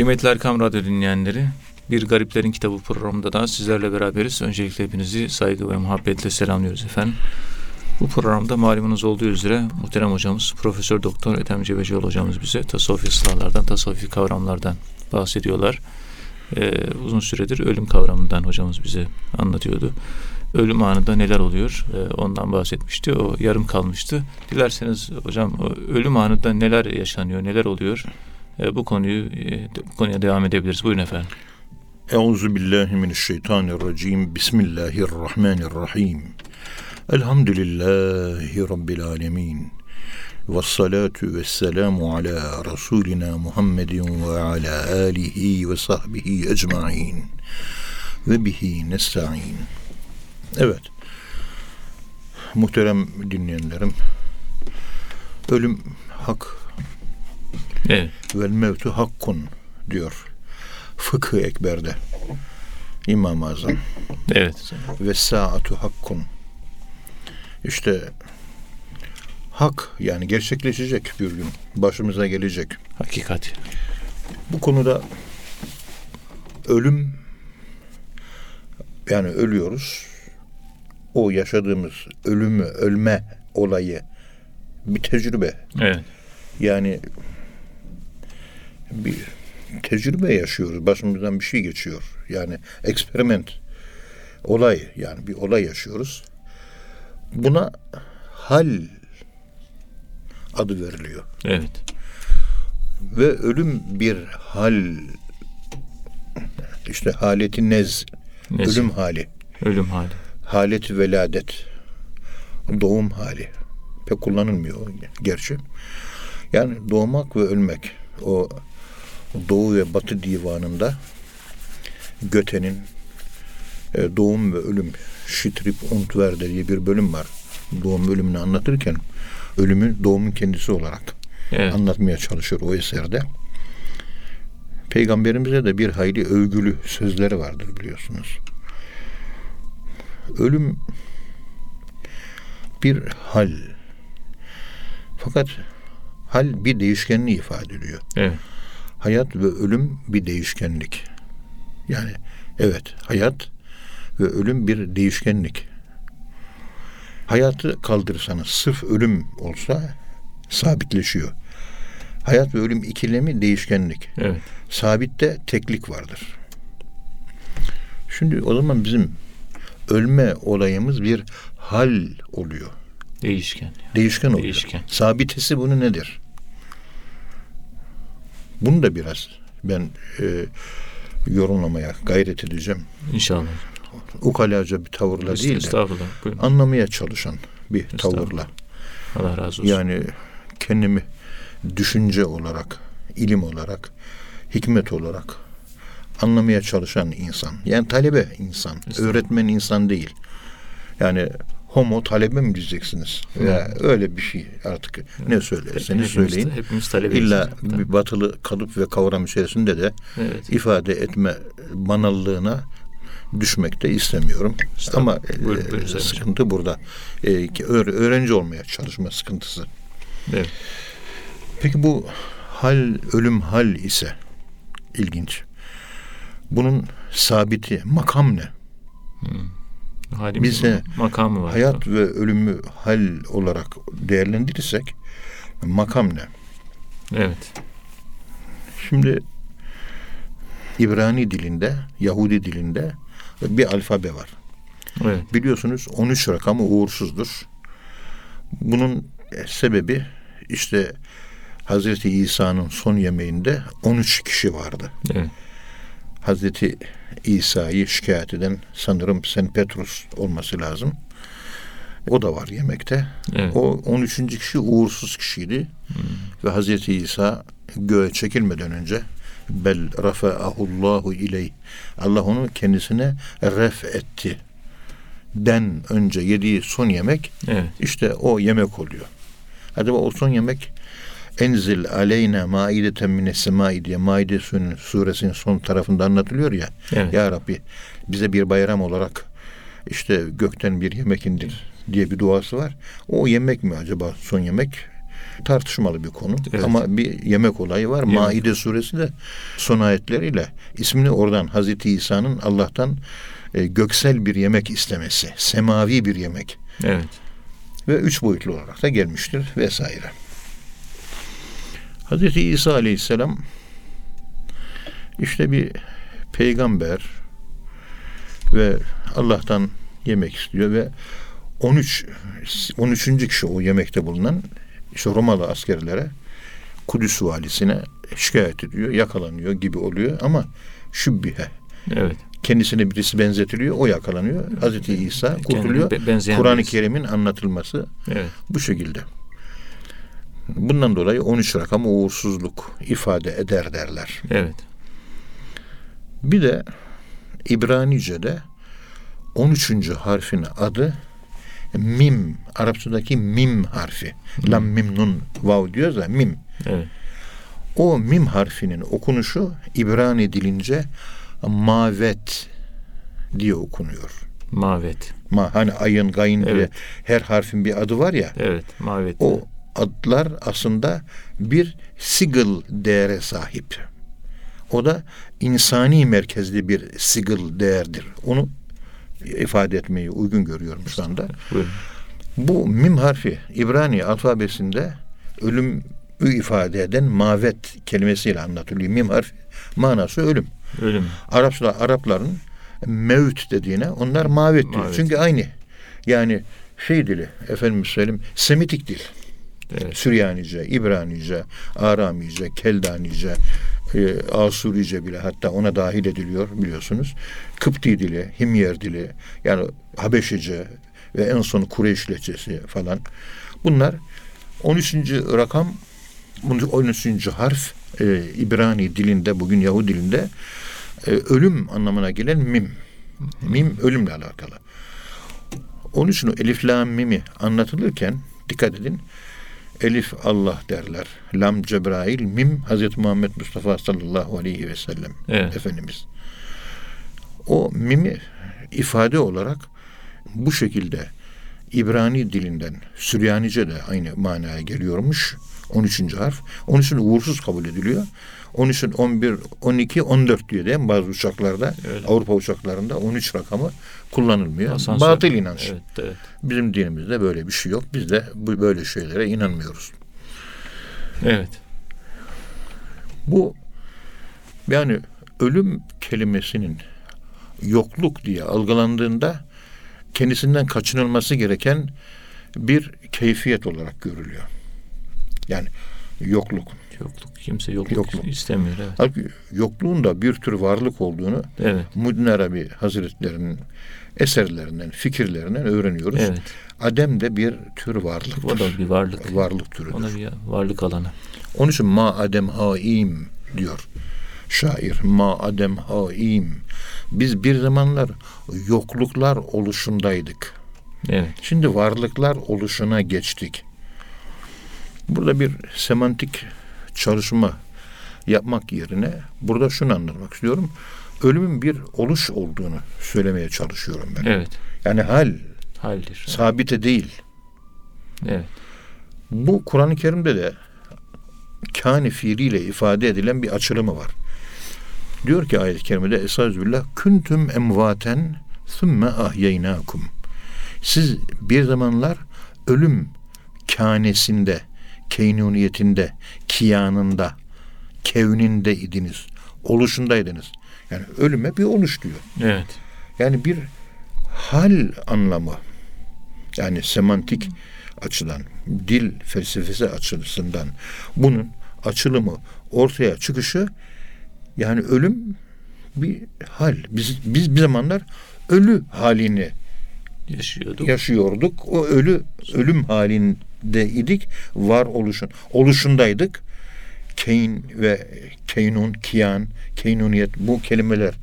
Kıymetli Erkam Radyo dinleyenleri, Bir Gariplerin Kitabı programında da sizlerle beraberiz. Öncelikle hepinizi saygı ve muhabbetle selamlıyoruz efendim. Bu programda malumunuz olduğu üzere muhterem hocamız Profesör Doktor Ethem Cebecioğlu hocamız bize tasavvufi ıslahlardan, tasavvufi kavramlardan bahsediyorlar. Ee, uzun süredir ölüm kavramından hocamız bize anlatıyordu. Ölüm anında neler oluyor ee, ondan bahsetmişti. O yarım kalmıştı. Dilerseniz hocam ölüm anında neler yaşanıyor, neler oluyor? Ee, bu konuyu e, bu konuya devam edebiliriz. Buyurun efendim. Euzu billahi mineşşeytanirracim. Bismillahirrahmanirrahim. Elhamdülillahi rabbil alamin. Ve salatu ve selamu ala Resulina Muhammedin ve ala alihi ve sahbihi ecmain. Ve bihi nesta'in. Evet. Muhterem dinleyenlerim. Ölüm hak. Evet. Vel mevtu hakkun diyor. Fıkıh Ekber'de. İmam-ı Azam. Evet. Ve saatu hakkun. İşte hak yani gerçekleşecek bir gün. Başımıza gelecek. Hakikat. Bu konuda ölüm yani ölüyoruz. O yaşadığımız ölümü, ölme olayı bir tecrübe. Evet. Yani bir tecrübe yaşıyoruz. Başımızdan bir şey geçiyor. Yani eksperiment. Olay yani bir olay yaşıyoruz. Buna hal adı veriliyor. Evet. Ve ölüm bir hal işte haleti nez Nez. ölüm hali Ölüm hali. haleti veladet doğum hali pek kullanılmıyor gerçi yani doğmak ve ölmek o doğu ve batı divanında Göte'nin e, doğum ve ölüm Şitrip und Verde diye bir bölüm var doğum ölümünü anlatırken ölümü doğumun kendisi olarak Evet. anlatmaya çalışıyor o eserde. Peygamberimize de bir hayli övgülü sözleri vardır biliyorsunuz. Ölüm bir hal. Fakat hal bir değişkenliği ifade ediyor. Evet. Hayat ve ölüm bir değişkenlik. Yani evet hayat ve ölüm bir değişkenlik. Hayatı kaldırırsanız sırf ölüm olsa sabitleşiyor. Hayat ve ölüm ikilemi değişkenlik. Evet. Sabitte teklik vardır. Şimdi o zaman bizim ölme olayımız bir hal oluyor. Değişken. Değişken oluyor. Değişken. Sabitesi bunu nedir? Bunu da biraz ben e, yorumlamaya gayret edeceğim. İnşallah. Ukalaca bir tavırla değil de anlamaya çalışan bir tavırla. Allah razı olsun. Yani kendimi düşünce olarak, ilim olarak, hikmet olarak anlamaya çalışan insan. Yani talebe insan, öğretmen insan değil. Yani homo talebe mi diyeceksiniz? Ya öyle bir şey artık ne söylerseniz Hepimiz- söyleyin. Hepimiz talebeyiz. İlla bir batılı kalıp ve kavram içerisinde de Evet. ifade etme banallığına düşmek de istemiyorum. Estağfurullah. Ama e, Buyurun, buyurun Sayın Hocam. sıkıntı burada. E, öğrenci olmaya çalışma sıkıntısı. Evet. Peki bu hal ölüm hal ise ilginç. Bunun sabiti makam ne? Halimizin Bize makamı var. Hayat ve ölümü hal olarak değerlendirirsek makam ne? Evet. Şimdi İbrani dilinde, Yahudi dilinde bir alfabe var. Evet. Biliyorsunuz 13 rakamı uğursuzdur. Bunun sebebi işte Hazreti İsa'nın son yemeğinde 13 kişi vardı. Evet. Hazreti İsa'yı şikayet eden sanırım Sen Petrus olması lazım. O da var yemekte. Evet. O 13. kişi uğursuz kişiydi. Ve Hazreti İsa göğe çekilmeden önce bel rafa'ahullahu iley. Allah onu kendisine ref etti. Den önce yediği son yemek Evet. işte o yemek oluyor. Acaba o son yemek Enzil aleyna maideten mine semai diye Maide suresinin son tarafında anlatılıyor ya. Evet. Ya Rabbi bize bir bayram olarak işte gökten bir yemek indir diye bir duası var. O yemek mi acaba son yemek? tartışmalı bir konu. Evet. Ama bir yemek olayı var. Yemek. Maide suresi de son ayetleriyle ismini oradan Hazreti İsa'nın Allah'tan e, göksel bir yemek istemesi, semavi bir yemek Evet. ve üç boyutlu olarak da gelmiştir vesaire. Hazreti İsa Aleyhisselam işte bir peygamber ve Allah'tan yemek istiyor ve 13 13. kişi o yemekte bulunan işte Romalı askerlere Kudüs valisine şikayet ediyor, yakalanıyor gibi oluyor ama şübbihe Evet. kendisine birisi benzetiliyor, o yakalanıyor. Hazreti İsa kurtuluyor. Kur'an-ı. Kerim'in anlatılması Evet. bu şekilde. Bundan dolayı 13 rakamı uğursuzluk ifade eder derler. Evet. Bir de İbranice'de 13. harfin adı mim. Arapçadaki mim harfi. Lam mim nun vav diyoruz ya mim. Evet. O mim harfinin okunuşu İbrani dilince mavet diye okunuyor. Mavet. Ma hani ayın gayın diye Evet. her harfin bir adı var ya. Evet. Mavet. O adlar aslında bir sigil değere sahip. O da insani merkezli bir sigil değerdir. Onu ifade etmeyi uygun görüyorum şu anda. Buyurun. Bu mim harfi İbrani alfabesinde ölüm ifade eden mavet kelimesiyle anlatılıyor. Mim harfi manası ölüm. Ölüm. Araplar Arapların mevt dediğine onlar mavet diyor. Mavet. Çünkü aynı. Yani şey dili efendim söyleyeyim Semitik dil. Evet. Süryanice, İbranice, Aramice, Keldanice, e, Asurice bile hatta ona dahil ediliyor biliyorsunuz. Kıpti dili, Himyer dili, yani Habeşice ve en son Kureyş lehçesi falan. Bunlar 13. rakam, 13. harf e, İbrani dilinde, bugün Yahudi dilinde e, ölüm anlamına gelen mim. Mim ölümle alakalı. Onun için o elif lam mimi anlatılırken dikkat edin. Elif Allah derler. Lam Cebrail, mim Hazreti Muhammed Mustafa sallallahu aleyhi ve sellem Evet. Efendimiz. O mimi ifade olarak bu şekilde İbrani dilinden Süryanice de aynı manaya geliyormuş. 13. harf. Onun için uğursuz kabul ediliyor. Onun için 11, 12, 14 diyor değil mi? Bazı uçaklarda, Öyle. Avrupa uçaklarında 13 rakamı kullanılmıyor. Asansör. Batıl inanç. Evet. Evet. Bizim dinimizde böyle bir şey yok. Biz de bu böyle şeylere inanmıyoruz. Evet. Bu yani ölüm kelimesinin yokluk diye algılandığında kendisinden kaçınılması gereken bir keyfiyet olarak görülüyor. Yani yokluk. Yokluk. Kimse yokluk, Yokluk. istemiyor. Evet. Halbuki yokluğun da bir tür varlık olduğunu Evet. Muddin Arabi Hazretlerinin eserlerinden, fikirlerinden öğreniyoruz. Evet. Adem de bir tür varlıktır. O da bir varlık. Varlık türüdür. Ona bir varlık alanı. Onun için ma adem haim diyor şair. Ma adem haim. Biz bir zamanlar yokluklar oluşundaydık. Evet. Şimdi varlıklar oluşuna geçtik. Burada bir semantik çalışma yapmak yerine burada şunu anlatmak istiyorum. Ölümün bir oluş olduğunu söylemeye çalışıyorum ben. Evet. Yani hal, Haldir. sabite değil. Evet. Bu Kur'an-ı Kerim'de de kâne fiiliyle ifade edilen bir açılımı var. Diyor ki ayet-i kerimede Estağfirullah küntüm emvaten sümme ahyeynakum. Siz bir zamanlar ölüm kânesinde, keynuniyetinde, kiyanında, kevninde idiniz, oluşundaydınız. Yani ölüme bir oluş diyor. Evet. Yani bir hal anlamı yani semantik açıdan, dil felsefesi açısından bunun açılımı, ortaya çıkışı yani ölüm bir hal. Biz, biz bir zamanlar ölü halini Yaşıyorduk. yaşıyorduk. O ölü ölüm halinde idik. Var oluşun oluşundaydık. Keyn ve keynun, kiyan, keynuniyet bu kelimeler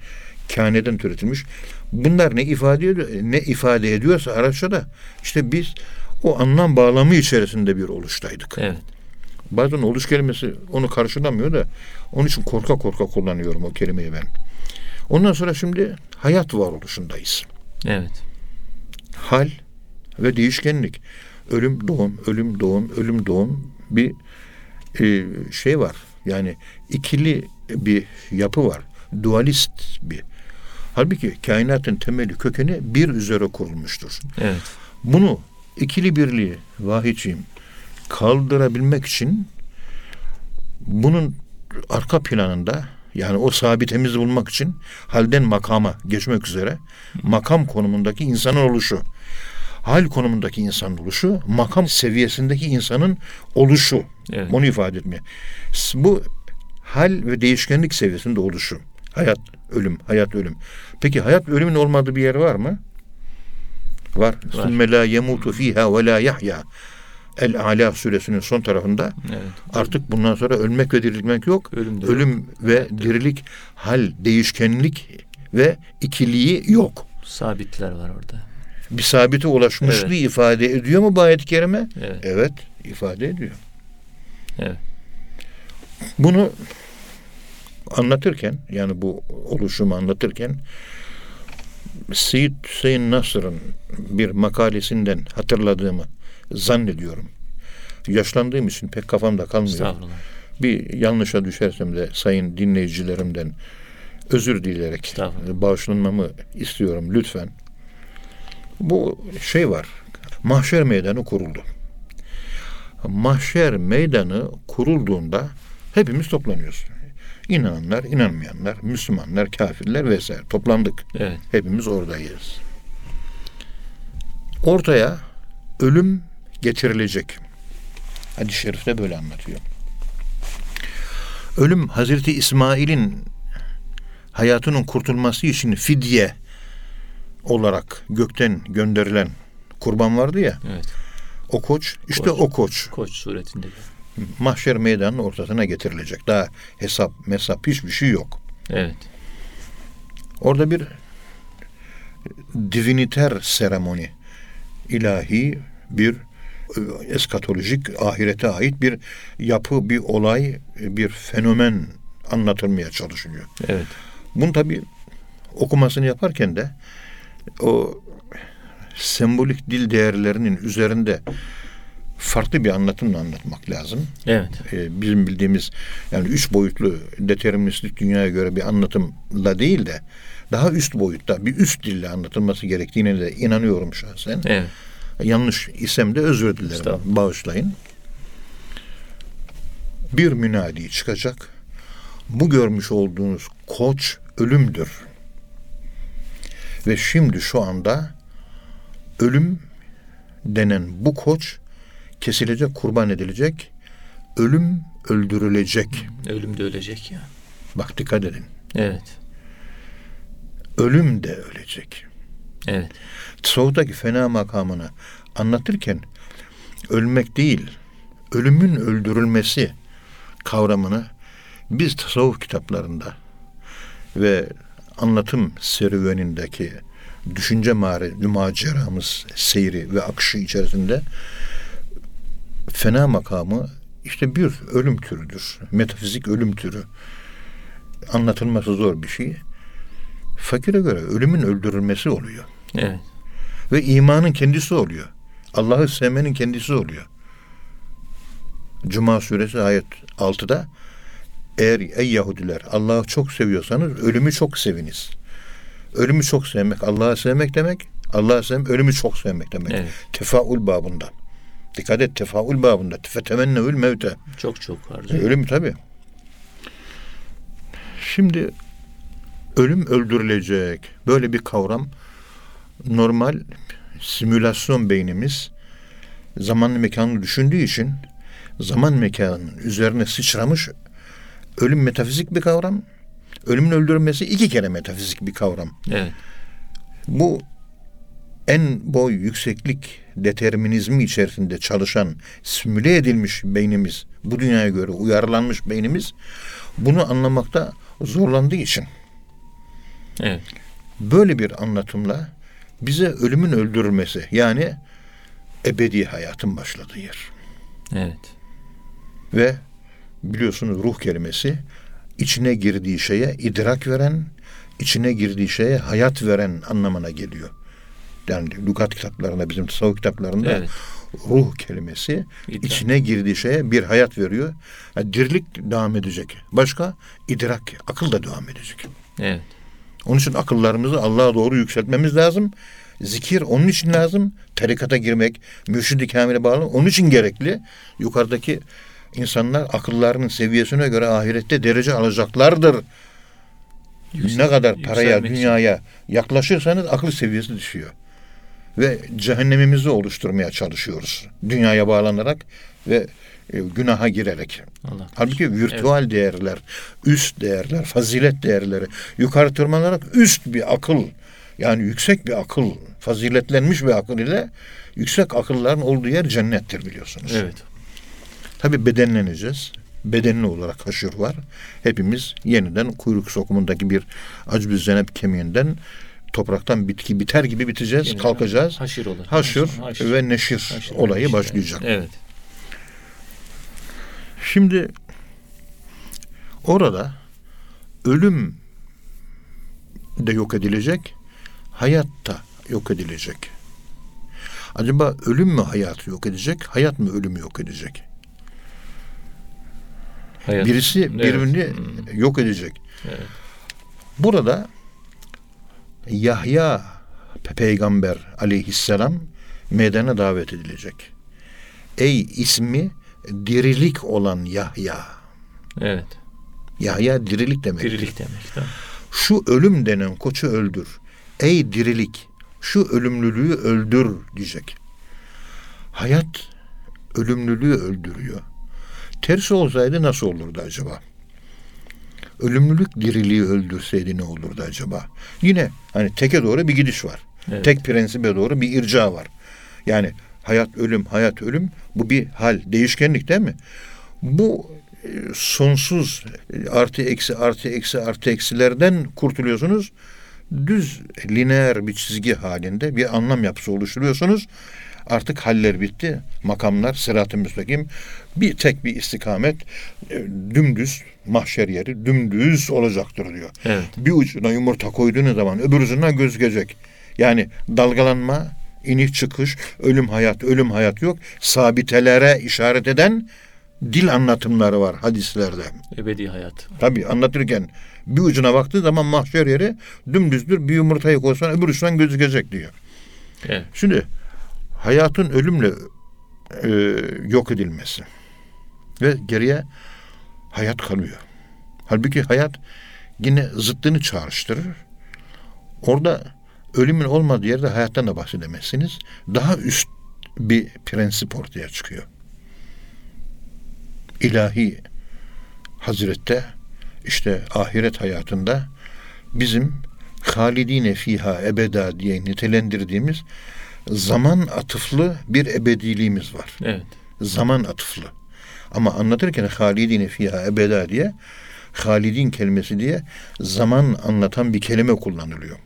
kâneden türetilmiş. Bunlar ne ifade ediyor, ne ifade ediyorsa Arapçada işte biz o anlam bağlamı içerisinde bir oluştaydık. Evet. Bazen oluş kelimesi onu karşılamıyor da onun için korka korka kullanıyorum o kelimeyi ben. Ondan sonra şimdi hayat varoluşundayız Evet. hal ve değişkenlik. Ölüm doğum, ölüm doğum, ölüm doğum bir e, şey var. Yani ikili bir yapı var. Dualist bir. Halbuki kainatın temeli kökeni bir üzere kurulmuştur. Evet. Bunu ikili birliği vahidciğim kaldırabilmek için bunun arka planında yani o sabitemizi bulmak için halden makama geçmek üzere makam konumundaki insanın oluşu. Hal konumundaki insanın oluşu, makam seviyesindeki insanın oluşu. Evet. Bunu ifade etmiyor. Bu hal ve değişkenlik seviyesinde oluşu. Hayat, ölüm, hayat, ölüm. Peki hayat ve ölümün olmadığı bir yer var mı? Var. Sümme la yemutu fiha ve la yahya. El-Ala suresinin son tarafında Evet. artık bundan sonra ölmek ve dirilmek yok. Ölüm yok. Ölüm ve dirilik, hal, değişkenlik ve ikiliği yok. Sabitler var orada. Bir sabite ulaşmışlığı Evet. ifade ediyor mu bu ayet-i kerime? Evet. Evet, ifade ediyor. Evet. Bunu anlatırken yani bu oluşumu anlatırken Seyyid Hüseyin Nasır'ın bir makalesinden hatırladığımı zannediyorum. Yaşlandığım için pek kafamda kalmıyor. Bir yanlışa düşersem de sayın dinleyicilerimden özür dileyerek bağışlanmamı istiyorum lütfen. Bu şey var. Mahşer meydanı kuruldu. Mahşer meydanı kurulduğunda hepimiz toplanıyoruz. İnananlar, inanmayanlar, Müslümanlar, kafirler vesaire toplandık. Evet. Hepimiz oradayız. Ortaya ölüm getirilecek. Hadis-i şerifte böyle anlatıyor. Ölüm Hazreti İsmail'in hayatının kurtulması için fidye olarak gökten gönderilen kurban vardı ya. Evet. O koç, işte Koç. o koç Koç suretinde. mahşer meydanının ortasına getirilecek. Daha hesap, mesap hiçbir şey yok. Evet. Orada bir diviniter seremoni, ilahi bir eskatolojik ahirete ait bir yapı, bir olay, bir fenomen anlatılmaya çalışılıyor. Evet. Bunu tabi okumasını yaparken de o sembolik dil değerlerinin üzerinde farklı bir anlatımla anlatmak lazım. Evet. Ee, bizim bildiğimiz yani üç boyutlu deterministik dünyaya göre bir anlatımla değil de daha üst boyutta bir üst dille anlatılması gerektiğine de inanıyorum şahsen. Evet. Yanlış isem de özür dilerim. Bağışlayın. Bir münadi çıkacak. Bu görmüş olduğunuz koç ölümdür. Ve şimdi şu anda ölüm denen bu koç kesilecek, kurban edilecek. Ölüm öldürülecek. Ölüm de ölecek ya. Bak dikkat edin. Evet. Ölüm de ölecek. Evet. Tasavvuftaki fena makamını anlatırken ölmek değil, ölümün öldürülmesi kavramını biz tasavvuf kitaplarında ve anlatım serüvenindeki düşünce mare, maceramız, seyri ve akışı içerisinde fena makamı işte bir ölüm türüdür. Metafizik ölüm türü. Anlatılması zor bir şey. Fakire göre ölümün öldürülmesi oluyor. Evet. Ve imanın kendisi oluyor. Allah'ı sevmenin kendisi oluyor. Cuma suresi ayet 6'da eğer ey Yahudiler Allah'ı çok seviyorsanız ölümü çok seviniz. Ölümü çok sevmek Allah'ı sevmek demek. Allah'ı sevmek ölümü çok sevmek demek. Evet. Tefaül babında. Dikkat et tefaül babında. Fetemennevül mevte. Çok çok var. Ölüm tabi. Şimdi ölüm öldürülecek. Böyle bir kavram normal simülasyon beynimiz zaman mekanını düşündüğü için zaman mekanının üzerine sıçramış ölüm metafizik bir kavram. Ölümün öldürülmesi iki kere metafizik bir kavram. Evet. Bu en boy yükseklik determinizmi içerisinde çalışan, simüle edilmiş beynimiz, bu dünyaya göre uyarlanmış beynimiz bunu anlamakta zorlandığı için Evet. böyle bir anlatımla bize ölümün öldürülmesi yani ebedi hayatın başladığı yer. Evet. Ve biliyorsunuz ruh kelimesi içine girdiği şeye idrak veren, içine girdiği şeye hayat veren anlamına geliyor. Yani lügat kitaplarında, bizim tasavvuf kitaplarında Evet. ruh kelimesi İdrak. içine girdiği şeye bir hayat veriyor. Yani dirilik devam edecek. Başka idrak, akıl da devam edecek. Evet. Onun için akıllarımızı Allah'a doğru yükseltmemiz lazım. Zikir onun için lazım. Tarikata girmek, mürşid-i kamile bağlı onun için gerekli. Yukarıdaki insanlar akıllarının seviyesine göre ahirette derece alacaklardır. Yüksel- ne kadar paraya, yükselmek için. dünyaya yaklaşırsanız akıl seviyesi düşüyor. Ve cehennemimizi oluşturmaya çalışıyoruz. Dünyaya bağlanarak ve e, günaha girerek. Allah Halbuki virtüel değerler, üst değerler, fazilet değerleri yukarı tırmanarak üst bir akıl yani yüksek bir akıl, faziletlenmiş bir akıl ile yüksek akılların olduğu yer cennettir biliyorsunuz. Evet. Tabi bedenleneceğiz. Bedenli olarak haşır var. Hepimiz yeniden kuyruk sokumundaki bir acb zenep kemiğinden topraktan bitki biter gibi biteceğiz, Yeniden kalkacağız. Haşir olur. Haşır, Haşir. ve neşir Haşir olayı neşir. başlayacak. Evet. Şimdi orada ölüm de yok edilecek, hayat da yok edilecek. Acaba ölüm mü hayatı yok edecek, hayat mı ölümü yok edecek? Hayat. Birisi Evet. birbirini Hmm. yok edecek. Evet. Burada Yahya pe- peygamber aleyhisselam meydana davet edilecek. Ey ismi dirilik olan Yahya. Evet. Yahya dirilik demek. Dirilik demek. Tamam. Şu ölüm denen koçu öldür. Ey dirilik şu ölümlülüğü öldür diyecek. Hayat ölümlülüğü öldürüyor. Tersi olsaydı nasıl olurdu acaba? Ölümlülük diriliği öldürseydi ne olurdu acaba? Yine hani teke doğru bir gidiş var. Evet. Tek prensibe doğru bir irca var. Yani hayat ölüm, hayat ölüm bu bir hal, değişkenlik değil mi? Bu e, sonsuz e, artı eksi artı eksi artı eksilerden kurtuluyorsunuz. Düz lineer bir çizgi halinde bir anlam yapısı oluşturuyorsunuz. Artık haller bitti. Makamlar sırat-ı müstakim. Bir tek bir istikamet e, dümdüz mahşer yeri dümdüz olacaktır diyor. Evet. Bir ucuna yumurta koyduğunuz zaman öbür ucundan gözükecek. Yani dalgalanma, iniş çıkış, ölüm hayat, ölüm hayat yok. Sabitelere işaret eden dil anlatımları var hadislerde. Ebedi hayat. Tabi anlatırken bir ucuna baktığı zaman mahşer yeri dümdüzdür. Bir yumurtayı koysan öbür ucundan gözükecek diyor. Evet. Şimdi hayatın ölümle e, yok edilmesi ve geriye hayat kalıyor. Halbuki hayat yine zıttını çağrıştırır. Orada ölümün olmadığı yerde hayattan da bahsedemezsiniz. Daha üst bir prensip ortaya çıkıyor. İlahi Hazret'te işte ahiret hayatında bizim halidine fiha ebeda diye nitelendirdiğimiz zaman atıflı bir ebediliğimiz var. Evet. Zaman atıflı. Ama anlatırken halidine fiha ebeda diye halidin kelimesi diye zaman anlatan bir kelime kullanılıyor.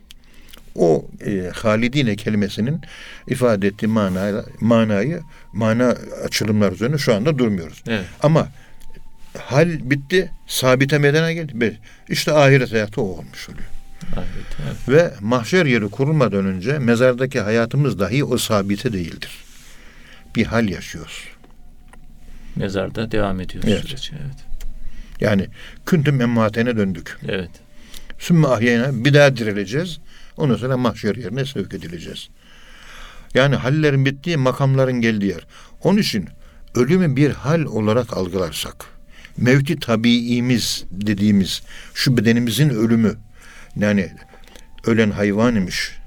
O e, halidine kelimesinin ifade ettiği manayla, manayı mana açılımlar üzerine şu anda durmuyoruz. Evet. Ama hal bitti, sabite meydana geldi. İşte ahiret hayatı o olmuş oluyor. Ahiret. Evet. Ve mahşer yeri kurulmadan önce mezardaki hayatımız dahi o sabite değildir. Bir hal yaşıyoruz. Mezarda devam ediyor Evet. süreç. Evet. Yani küntüm emmatene döndük. Evet. Sümme ahyena bir daha dirileceğiz. Ondan sonra mahşer yerine sevk edileceğiz. Yani hallerin bittiği, makamların geldiği yer. Onun için ölümü bir hal olarak algılarsak, mevti tabiimiz dediğimiz şu bedenimizin ölümü, yani ölen hayvan imiş,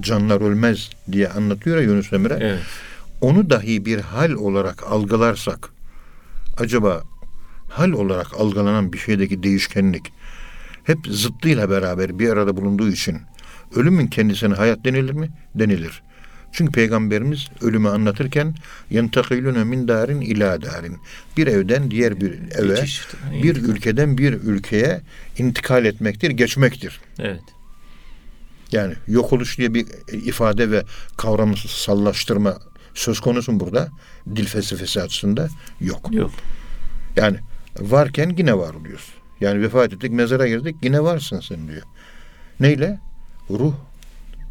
canlar ölmez diye anlatıyor ya Yunus Emre. Evet. Onu dahi bir hal olarak algılarsak, acaba hal olarak algılanan bir şeydeki değişkenlik hep zıttıyla beraber bir arada bulunduğu için ölümün kendisine hayat denilir mi? Denilir. Çünkü peygamberimiz ölümü anlatırken yentakilune min darin ila darin. Bir evden diğer bir eve, Geçiş. bir ülkeden bir ülkeye intikal etmektir, geçmektir. Evet. Yani yok oluş diye bir ifade ve kavramsallaştırma söz konusu burada. Dil felsefesi açısında yok. Yok. Yani varken yine var oluyoruz. Yani vefat ettik, mezara girdik, yine varsın sen diyor. Neyle? Ruh.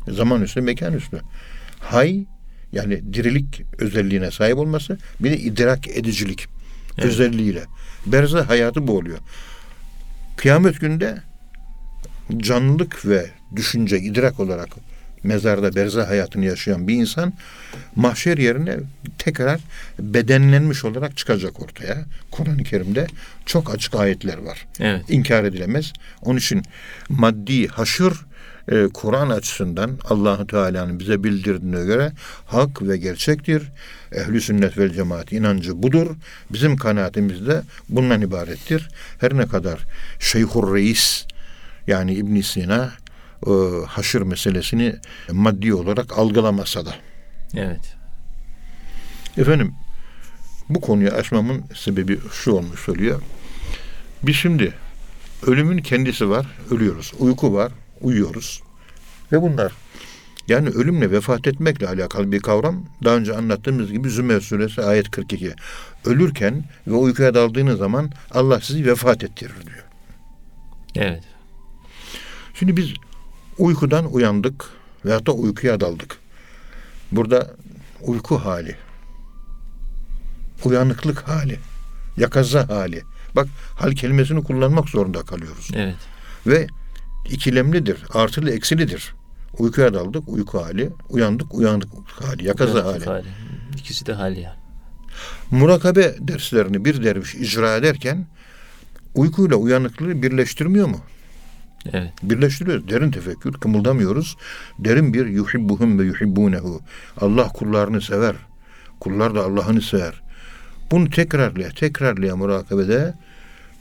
Zaman üstü, mekan üstü. Hay Yani dirilik özelliğine sahip olması bir de idrak edicilik Evet. özelliğiyle. Berzah hayatı bu oluyor. Kıyamet günde canlılık ve düşünce, idrak olarak mezarda berzah hayatını yaşayan bir insan mahşer yerine tekrar bedenlenmiş olarak çıkacak ortaya. Kur'an-ı Kerim'de çok açık ayetler var. Evet. İnkar edilemez. Onun için maddi haşır e, Kur'an açısından Allahu Teala'nın bize bildirdiğine göre hak ve gerçektir. Ehli sünnet vel cemaat inancı budur. Bizim kanaatimiz de bundan ibarettir. Her ne kadar Şeyhur Reis yani İbn Sina e, haşır meselesini maddi olarak algılamasa da. Evet. Efendim bu konuyu açmamın sebebi şu olmuş oluyor. Biz şimdi ölümün kendisi var, ölüyoruz. Uyku var, uyuyoruz. Ve bunlar yani ölümle vefat etmekle alakalı bir kavram. Daha önce anlattığımız gibi Zümer suresi ayet 42. Ölürken ve uykuya daldığınız zaman Allah sizi vefat ettirir diyor. Evet. Şimdi biz uykudan uyandık veyahut da uykuya daldık. Burada uyku hali, uyanıklık hali, yakaza hali. Bak hal kelimesini kullanmak zorunda kalıyoruz. Evet. Ve ikilemlidir, artılı eksilidir. Uykuya daldık, uyku hali, uyandık, uyandık hali, yakaza Uyanıklık hali. hali. İkisi de hal yani. Murakabe derslerini bir derviş icra ederken uykuyla uyanıklığı birleştirmiyor mu? Evet. Birleştiriyoruz. Derin tefekkür, kımıldamıyoruz. Derin bir yuhibbuhum ve yuhibbunehu. Allah kullarını sever. Kullar da Allah'ını sever. Bunu tekrarlaya, tekrarlaya murakabede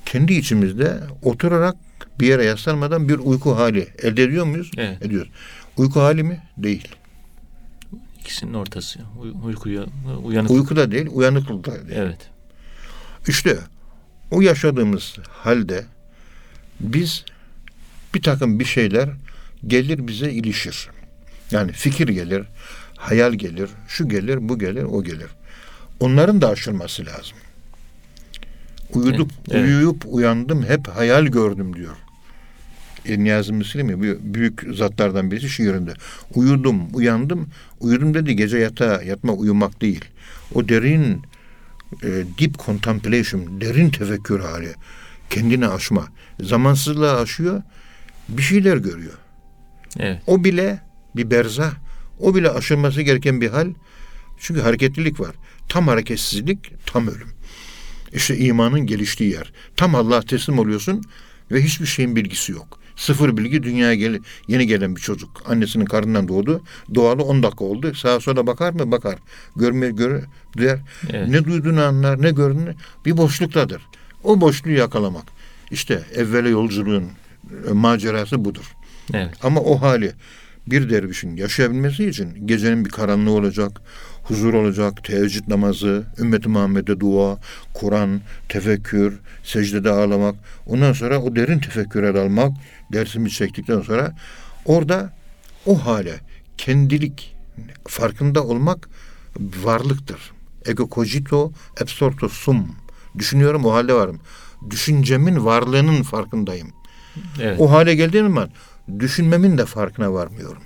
kendi içimizde oturarak bir yere yaslanmadan bir uyku hali elde ediyor muyuz? Evet. Ediyoruz. Uyku hali mi? Değil. İkisinin ortası. Uy- uykuya, uyanık. Uyku da değil, uyanıklık da değil. Evet. İşte o yaşadığımız halde biz bir takım bir şeyler gelir bize ilişir. Yani fikir gelir, hayal gelir, şu gelir, bu gelir, o gelir. Onların da aşılması lazım. Uyuduk, Evet. uyuyup uyandım hep hayal gördüm diyor. E, Niyazi Mısri mi? Büyük zatlardan birisi şiirinde. Uyudum, uyandım. Uyudum dedi gece yatağa yatma uyumak değil. O derin e, deep contemplation, derin tefekkür hali. Kendini aşma. Zamansızlığı aşıyor. Bir şeyler görüyor. Evet. O bile bir berzah. O bile aşılması gereken bir hal. Çünkü hareketlilik var. Tam hareketsizlik, tam ölüm. İşte imanın geliştiği yer. Tam Allah'a teslim oluyorsun ve hiçbir şeyin bilgisi yok. Sıfır bilgi dünyaya gel yeni gelen bir çocuk. Annesinin karnından doğdu. Doğalı 10 dakika oldu. Sağa sola bakar mı? Bakar. Görme, göre, duyar. Evet. Ne duyduğunu anlar, ne gördüğünü bir boşluktadır. O boşluğu yakalamak. İşte evvela yolculuğun e, macerası budur. Evet. Ama o hali bir dervişin yaşayabilmesi için gecenin bir karanlığı olacak, huzur olacak, teheccüd namazı, ümmeti Muhammed'e dua, Kur'an, tefekkür, secdede ağlamak. Ondan sonra o derin tefekküre dalmak, dersimi çektikten sonra orada o hale kendilik farkında olmak varlıktır. Ego cogito absorto sum. Düşünüyorum o halde varım. Düşüncemin varlığının farkındayım. Evet. O hale geldiğim zaman düşünmemin de farkına varmıyorum.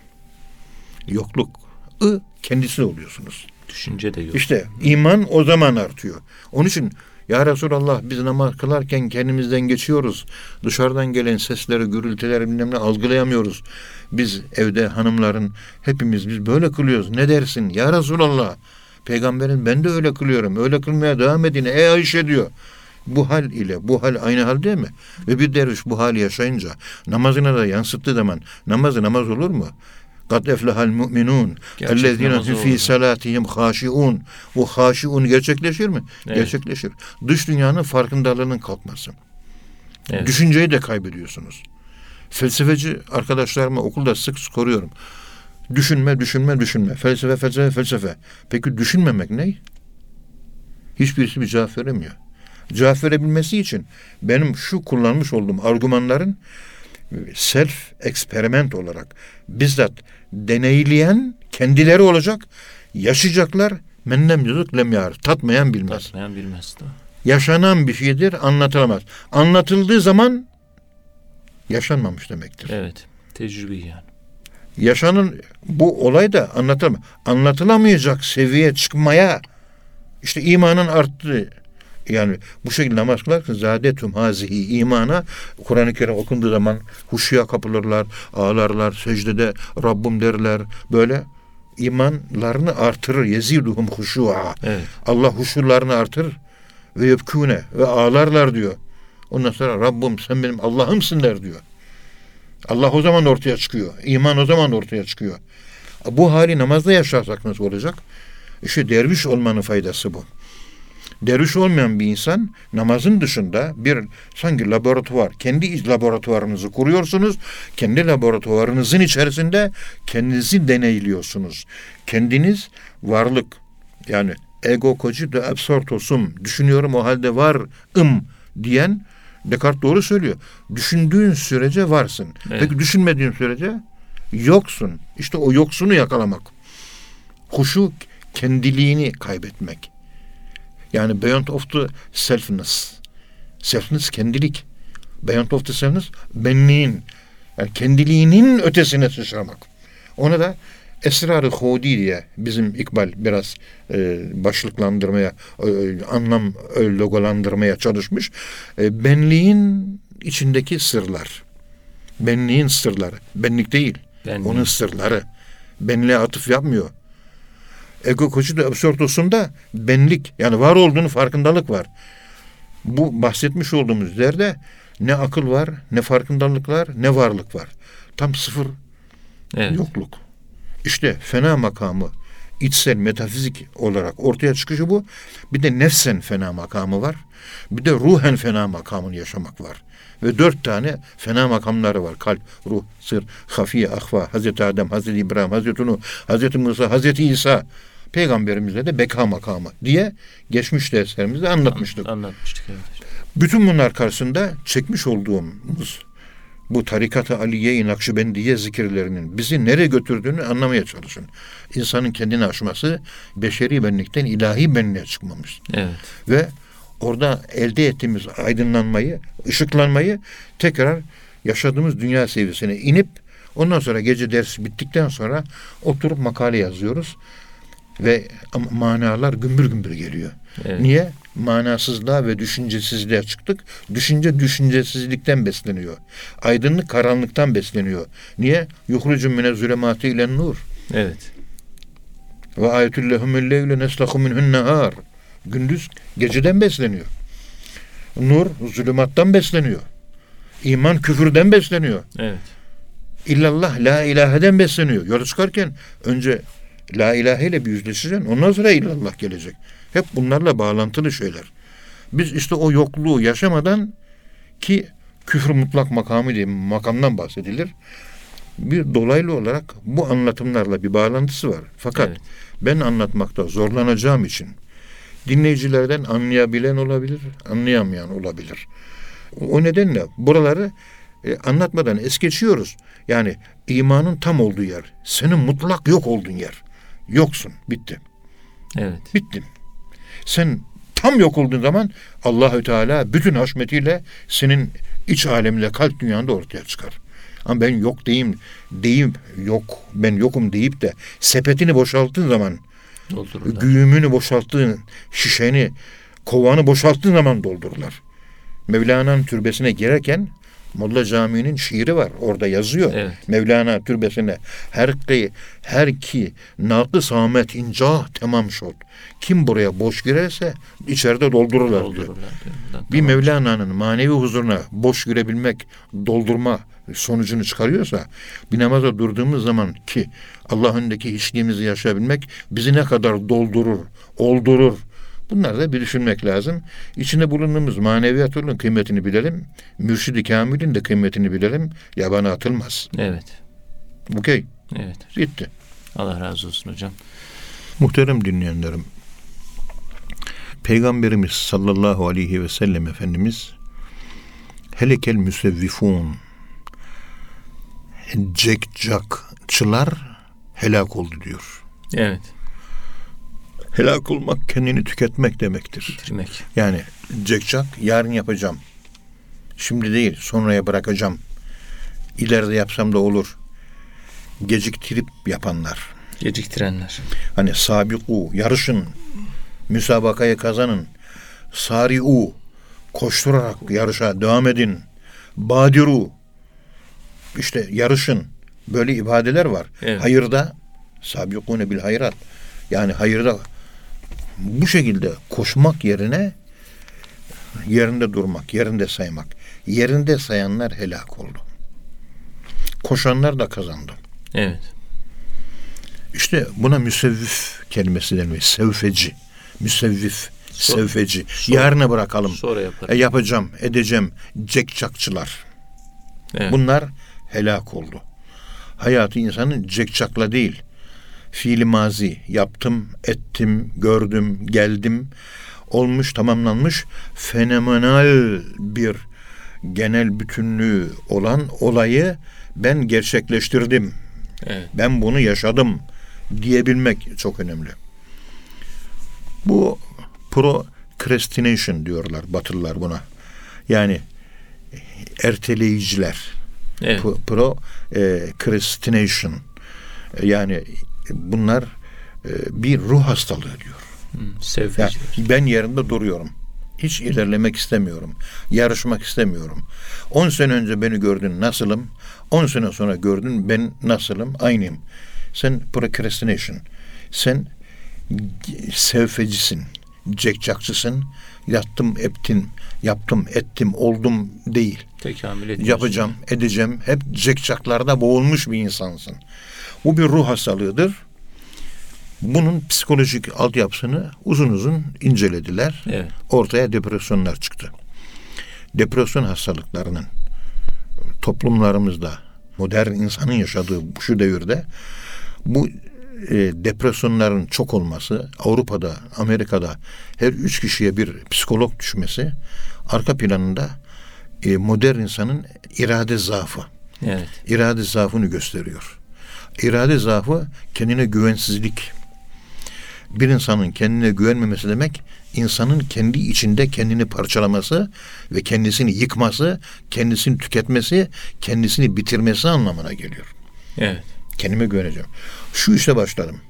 Yokluk. I kendisi oluyorsunuz. Düşünce de yok. İşte iman o zaman artıyor. Onun için ya Resulallah biz namaz kılarken kendimizden geçiyoruz. Dışarıdan gelen sesleri, gürültüleri bilmem ne algılayamıyoruz. Biz evde hanımların hepimiz biz böyle kılıyoruz. Ne dersin ya Resulallah? Peygamberin ben de öyle kılıyorum. Öyle kılmaya devam edin. Ey Ayşe diyor. Bu hal ile bu hal aynı hal değil mi? Ve bir derviş bu hali yaşayınca namazına da yansıttığı zaman namazı namaz olur mu? Kad eflehal mu'minun Gerçek ellezine hum fi salatihim haşiun. Bu haşiun gerçekleşir mi? Evet. Gerçekleşir. Dış dünyanın farkındalığının kalkması. Evet. Düşünceyi de kaybediyorsunuz. Felsefeci arkadaşlarıma okulda sık sık koruyorum. Düşünme, düşünme, düşünme. Felsefe, felsefe, felsefe. Peki düşünmemek ne? Hiçbirisi bir cevap veremiyor. Cevap verebilmesi için benim şu kullanmış olduğum argümanların self eksperiment olarak bizzat deneyleyen kendileri olacak, yaşayacaklar. Mennem yüzük lem yar. Tatmayan bilmez. Tatmayan bilmez. Yaşanan bir şeydir, anlatılamaz. Anlatıldığı zaman yaşanmamış demektir. Evet. Tecrübe yani. yaşanın bu olay da anlatılam anlatılamayacak seviyeye çıkmaya işte imanın arttığı yani bu şekilde namaz kılarken zadetum hazihi imana Kur'an-ı Kerim okunduğu zaman huşuya kapılırlar, ağlarlar, secdede Rabbim derler. Böyle imanlarını artırır. Yeziduhum huşu'a. Evet. Allah huşularını artırır ve yöpkûne ve ağlarlar diyor. Ondan sonra Rabbim sen benim Allah'ımsın der diyor. Allah o zaman ortaya çıkıyor. İman o zaman ortaya çıkıyor. Bu hali namazda yaşarsak nasıl olacak? İşte derviş olmanın faydası bu. Derviş olmayan bir insan namazın dışında bir sanki laboratuvar, kendi laboratuvarınızı kuruyorsunuz. Kendi laboratuvarınızın içerisinde kendinizi deneyliyorsunuz. Kendiniz varlık yani ego cogito absorto sum düşünüyorum o halde varım diyen Descartes doğru söylüyor. Düşündüğün sürece varsın. Evet. Peki düşünmediğin sürece yoksun. İşte o yoksunu yakalamak. Huşu kendiliğini kaybetmek. Yani beyond of the selfness. Selfness kendilik. Beyond of the selfness benliğin. Yani kendiliğinin ötesine sıçramak. Ona da Esrar-ı Hudi diye bizim İkbal biraz e, başlıklandırmaya, e, anlam e, logolandırmaya çalışmış. E, benliğin içindeki sırlar. Benliğin sırları. Benlik değil. Benliğin. Onun sırları. Benliğe atıf yapmıyor. Ego koçu absürtosunda benlik yani var olduğunu farkındalık var. Bu bahsetmiş olduğumuz yerde ne akıl var, ne farkındalık var, ne varlık var. Tam sıfır Evet. yokluk. İşte fena makamı içsel metafizik olarak ortaya çıkışı bu. Bir de nefsen fena makamı var. Bir de ruhen fena makamını yaşamak var. Ve dört tane fena makamları var. Kalp, ruh, sır, hafiye, ahva, Hazreti Adem, Hazreti İbrahim, Hazreti Nuh, Hazreti Musa, Hazreti İsa. Peygamberimizde de beka makamı diye geçmiş derslerimizde anlatmıştık. Anlatmıştık evet. Bütün bunlar karşısında çekmiş olduğumuz bu tarikat-ı Aliye-i Nakşibendiye zikirlerinin bizi nereye götürdüğünü anlamaya çalışın. İnsanın kendini aşması, beşeri benlikten ilahi benliğe çıkmamız. Evet. Ve orada elde ettiğimiz aydınlanmayı, ışıklanmayı tekrar yaşadığımız dünya seviyesine inip ondan sonra gece ders bittikten sonra oturup makale yazıyoruz. Ve manalar gümbür gümbür geliyor. Evet. Niye? Manasızlığa ve düşüncesizliğe çıktık. Düşünce düşüncesizlikten besleniyor. Aydınlık karanlıktan besleniyor. Niye? Yuhrucu mine zulümati ile nur. Evet. Ve ayetül lehumul leyle neslaku minhun nehar. Gündüz geceden besleniyor. Nur zulümattan besleniyor. İman küfürden besleniyor. Evet. İllallah la ilaheden besleniyor. Yola çıkarken önce la ilahe ile bir yüzleşeceksin. Ondan sonra illallah gelecek. Hep bunlarla bağlantılı şeyler. Biz işte o yokluğu yaşamadan ki küfür mutlak makamı diye makamdan bahsedilir. Bir dolaylı olarak bu anlatımlarla bir bağlantısı var. Fakat Evet. ben anlatmakta zorlanacağım için dinleyicilerden anlayabilen olabilir, anlayamayan olabilir. O nedenle buraları e, anlatmadan es geçiyoruz. Yani imanın tam olduğu yer, senin mutlak yok olduğun yer. Yoksun, bitti. Evet. Bittin. Sen tam yok olduğun zaman Allahü Teala bütün haşmetiyle senin iç alemle kalp dünyanda ortaya çıkar. Ama ben yok deyim, deyim yok, ben yokum deyip de sepetini boşalttığın zaman, Doldururlar. güğümünü boşalttığın, şişeni, kovanı boşalttığın zaman doldururlar. Mevlana'nın türbesine girerken Molla Camii'nin şiiri var. Orada yazıyor. Evet. Mevlana türbesine her ki her ki nakı samet incah tamam şot. Kim buraya boş girerse içeride doldururlar diyor. Doldururlar. diyor. Buradan Bir. Mevlana'nın manevi huzuruna boş girebilmek, doldurma sonucunu çıkarıyorsa bir namaza durduğumuz zaman ki Allah önündeki hiçliğimizi yaşayabilmek bizi ne kadar doldurur, oldurur. Bunları da bir düşünmek lazım. İçinde bulunduğumuz maneviyat yolunun kıymetini bilelim. Mürşidi Kamil'in de kıymetini bilelim. Yabana atılmaz. Evet. Okey. Evet. Bitti. Allah razı olsun hocam. Muhterem dinleyenlerim. Peygamberimiz sallallahu aleyhi ve sellem Efendimiz helekel müsevvifun cekcakçılar helak oldu diyor. Evet. Helak olmak kendini tüketmek demektir. Bitirmek. Yani cekcak yarın yapacağım. Şimdi değil sonraya bırakacağım. İleride yapsam da olur. geciktirip yapanlar. Geciktirenler. Hani sabiku, yarışın, müsabakayı kazanın. Sari'u, koşturarak yarışa devam edin. Badiru, işte yarışın. Böyle ibadeler var. Evet. Hayırda, sabikune bil hayrat. Yani hayırda bu şekilde koşmak yerine yerinde durmak, yerinde saymak. Yerinde sayanlar helak oldu. Koşanlar da kazandı. Evet. İşte buna müsevvif kelimesi deniyor. Sevfeci. Müsevvif. Sor- sevfeci. sor- Yarına bırakalım. Sonra E, yaparım. yapacağım, edeceğim. Cekçakçılar. Evet. Bunlar helak oldu. Hayatı insanın cekçakla değil. Fiili mazi yaptım, ettim, gördüm, geldim. Olmuş, tamamlanmış fenomenal bir genel bütünlüğü olan olayı ben gerçekleştirdim. Evet. Ben bunu yaşadım diyebilmek çok önemli. Bu procrastination diyorlar Batılılar buna. Yani erteleyiciler. Evet. Pro- Procrastination. Yani bunlar e, bir ruh hastalığı diyor. Hı, Yani ben yerinde duruyorum. Hiç ilerlemek istemiyorum. Yarışmak istemiyorum. 10 sene önce beni gördün nasılım? 10 sene sonra gördün ben nasılım? Aynıyım. Sen procrastination. Sen sevfecisin. Cekcakçısın. Yattım, ettim, yaptım, ettim, oldum değil. Tekamül ediyorsun. Yapacağım, edeceğim. Hep cekcaklarda boğulmuş bir insansın. Bu bir ruh hastalığıdır. Bunun psikolojik altyapısını uzun uzun incelediler. Evet. Ortaya depresyonlar çıktı. Depresyon hastalıklarının toplumlarımızda modern insanın yaşadığı şu devirde bu e, depresyonların çok olması Avrupa'da, Amerika'da her üç kişiye bir psikolog düşmesi arka planında e, modern insanın irade zaafı, Evet. irade zaafını gösteriyor. İrade zaafı kendine güvensizlik. Bir insanın kendine güvenmemesi demek insanın kendi içinde kendini parçalaması ve kendisini yıkması, kendisini tüketmesi, kendisini bitirmesi anlamına geliyor. Evet. Kendime güveneceğim. Şu işe başladım.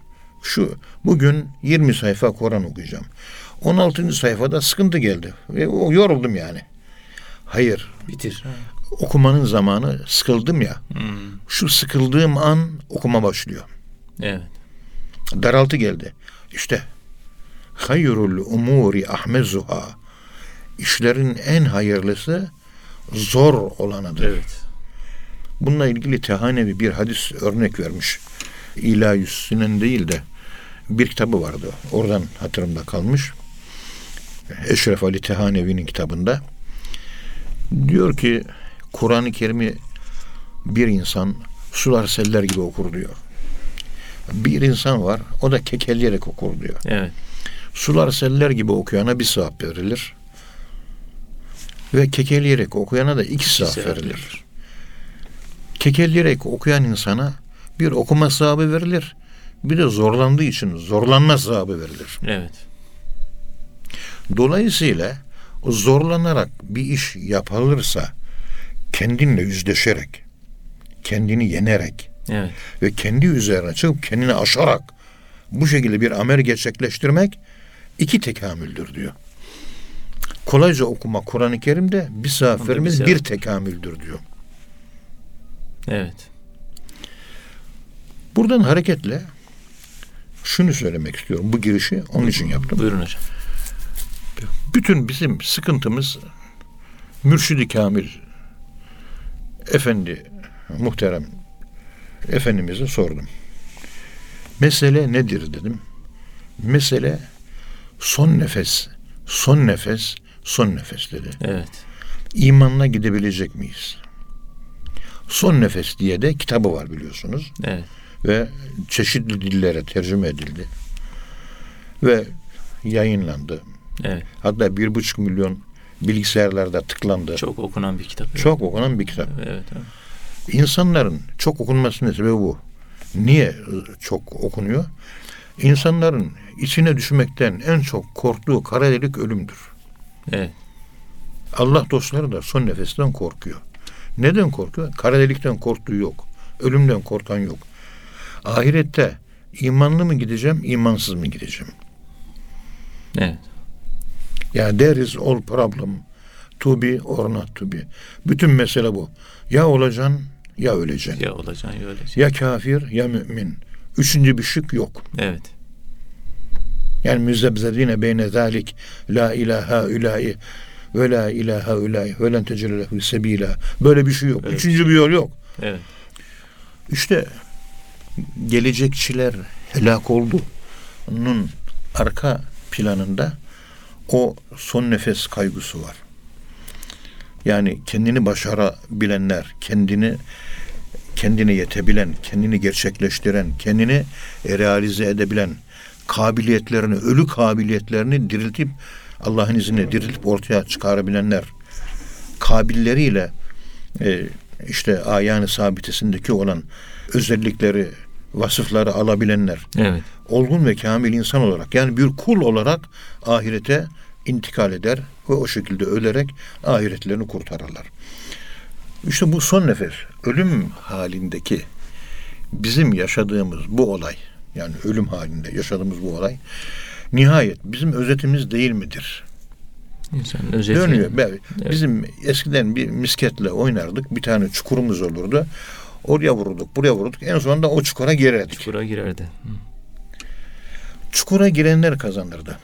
Şu bugün 20 sayfa Kur'an okuyacağım. 16. sayfada sıkıntı geldi. Ve yoruldum yani. Hayır. Bitir. Okumanın zamanı sıkıldım ya. Hmm. Şu sıkıldığım an okuma başlıyor. Evet. Daraltı geldi. İşte hayrul umuri ahmezuha. İşlerin en hayırlısı zor olanıdır. Evet. Bununla ilgili Tehanevi bir hadis örnek vermiş. İlahiüssünen değil de bir kitabı vardı. Oradan hatırımda kalmış. Eşref Ali Tehanevi'nin kitabında. Diyor ki Kur'an-ı Kerim'i bir insan sular seller gibi okur diyor. Bir insan var o da kekeleyerek okur diyor. Evet. Sular seller gibi okuyana bir sevap verilir. Ve kekeleyerek okuyana da iki sevap sevap verilir. Kekeleyerek okuyan insana bir okuma sevabı verilir. Bir de zorlandığı için zorlanma sevabı verilir. Evet. Dolayısıyla zorlanarak bir iş yapılırsa kendinle yüzleşerek, kendini yenerek Evet. ve kendi üzerine çıkıp kendini aşarak bu şekilde bir amel gerçekleştirmek iki tekamüldür diyor. Kolayca okuma Kur'an-ı Kerim'de bir Onda bir bir tekamüldür diyor. Evet. Buradan hareketle şunu söylemek istiyorum. Bu girişi onun için yaptım. Buyurun hocam. Bütün bizim sıkıntımız Mürşidi Kamil Efendi muhterem Efendimiz'e sordum. Mesele nedir dedim. Mesele son nefes, son nefes, son nefes dedi. Evet. İmanla gidebilecek miyiz? Son nefes diye de kitabı var biliyorsunuz Evet. ve çeşitli dillere tercüme edildi ve yayınlandı. Evet. Hatta bir buçuk milyon bilgisayarlarda tıklandı. Çok, Çok okunan bir kitap. okunan bir kitap. Evet. evet. İnsanların çok okunmasının sebebi bu. Niye çok okunuyor? İnsanların içine düşmekten en çok korktuğu kara delik ölümdür. Evet. Allah dostları da son nefesten korkuyor. Neden korkuyor? Kara delikten korktuğu yok. Ölümden korkan yok. Ahirette imanlı mı gideceğim, imansız mı gideceğim? Evet. Yani there is all problem to be or not to be. Bütün mesele bu. Ya olacaksın ya öleceksin. Ya olacaksın ya öleceksin. Ya kafir ya mümin. Üçüncü bir şık yok. Evet. Yani müzzebzedine beyne zalik la ilaha ülai ve la ilaha ülai ve len tecelle sebila. Böyle bir şey yok. Evet. Üçüncü bir yol yok. Evet. İşte gelecekçiler helak oldu. Onun arka planında o son nefes kaygısı var. Yani kendini başarabilenler, kendini kendine yetebilen, kendini gerçekleştiren, kendini realize edebilen kabiliyetlerini, ölü kabiliyetlerini diriltip Allah'ın izniyle diriltip ortaya çıkarabilenler kabilleriyle e, işte ayanı sabitesindeki olan özellikleri, vasıfları alabilenler Evet. olgun ve kamil insan olarak yani bir kul olarak ahirete intikal eder ve o şekilde ölerek ahiretlerini kurtarırlar. İşte bu son nefes, ölüm halindeki bizim yaşadığımız bu olay, yani ölüm halinde yaşadığımız bu olay, nihayet bizim özetimiz değil midir? İnsanın özeti. Dönüyor. Evet. Bizim eskiden bir misketle oynardık. Bir tane çukurumuz olurdu. Oraya vururduk, buraya vururduk. En sonunda o çukura girerdik. Çukura girerdi. Hı. Çukura girenler kazanırdı.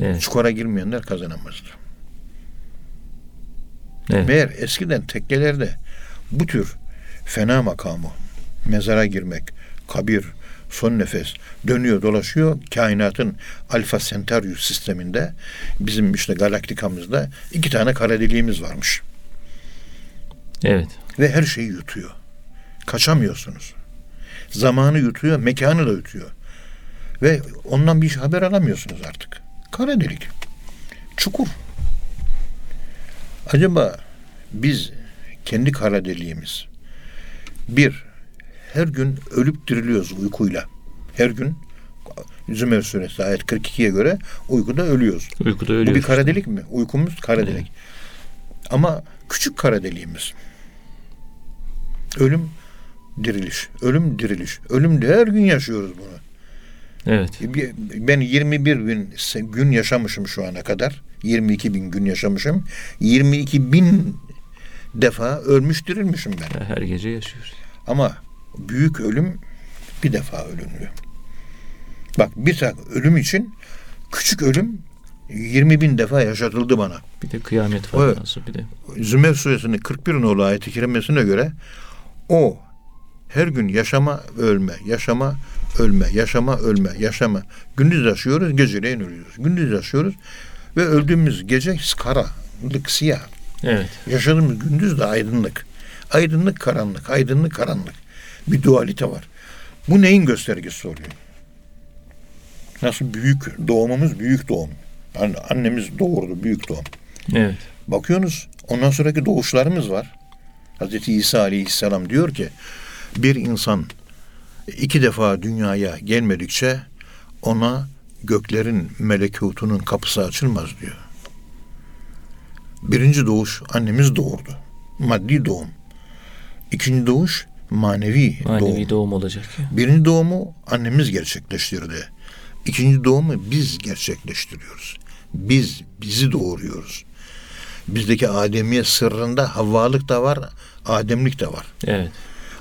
Evet. Çukura girmeyenler kazanamazdı. Evet. Meğer eskiden tekkelerde bu tür fena makamı, mezara girmek, kabir, son nefes dönüyor dolaşıyor. Kainatın Alfa Centaurus sisteminde bizim işte galaktikamızda iki tane kara deliğimiz varmış. Evet. Ve her şeyi yutuyor. Kaçamıyorsunuz. Zamanı yutuyor, mekanı da yutuyor. Ve ondan bir haber alamıyorsunuz artık. Kara delik. Çukur. Acaba biz kendi kara deliğimiz bir her gün ölüp diriliyoruz uykuyla. Her gün Zümer suresi ayet 42'ye göre uykuda ölüyoruz. Uykuda Bu ölüyoruz. bir kara delik mi? Uykumuz kara delik. Ama küçük kara deliğimiz. Ölüm diriliş, ölüm diriliş. Ölüm de her gün yaşıyoruz bunu. Evet. Bir- Ben 21 bin se- gün yaşamışım şu ana kadar. 22 bin gün yaşamışım. 22 bin defa ölmüş dirilmişim ben. Her gece yaşıyoruz. Ama büyük ölüm bir defa ölünüyor. Bak bir tak ölüm için küçük ölüm 20 bin defa yaşatıldı bana. Bir de kıyamet var Evet. nasıl bir de. Zümer suresinin 41 nolu ayeti kerimesine göre o her gün yaşama ölme, yaşama ölme, yaşama ölme, yaşama. Gündüz yaşıyoruz, geceleyin ölüyoruz. Gündüz yaşıyoruz ve öldüğümüz gece karanlık, siyah. Evet. Yaşadığımız gündüz de aydınlık. Aydınlık, karanlık, aydınlık, karanlık. Bir dualite var. Bu neyin göstergesi oluyor? Nasıl büyük, doğumumuz büyük doğum. Yani annemiz doğurdu, büyük doğum. Evet. Bakıyorsunuz ondan sonraki doğuşlarımız var. Hazreti İsa Aleyhisselam diyor ki bir insan iki defa dünyaya gelmedikçe ona göklerin melekutunun kapısı açılmaz diyor. Birinci doğuş annemiz doğurdu. Maddi doğum. İkinci doğuş manevi, Manevi doğum. doğum olacak ya. Birinci doğumu annemiz gerçekleştirdi. İkinci doğumu biz gerçekleştiriyoruz. Biz bizi doğuruyoruz. Bizdeki Ademiyet sırrında Havvalık da var, Ademlik de var. Evet.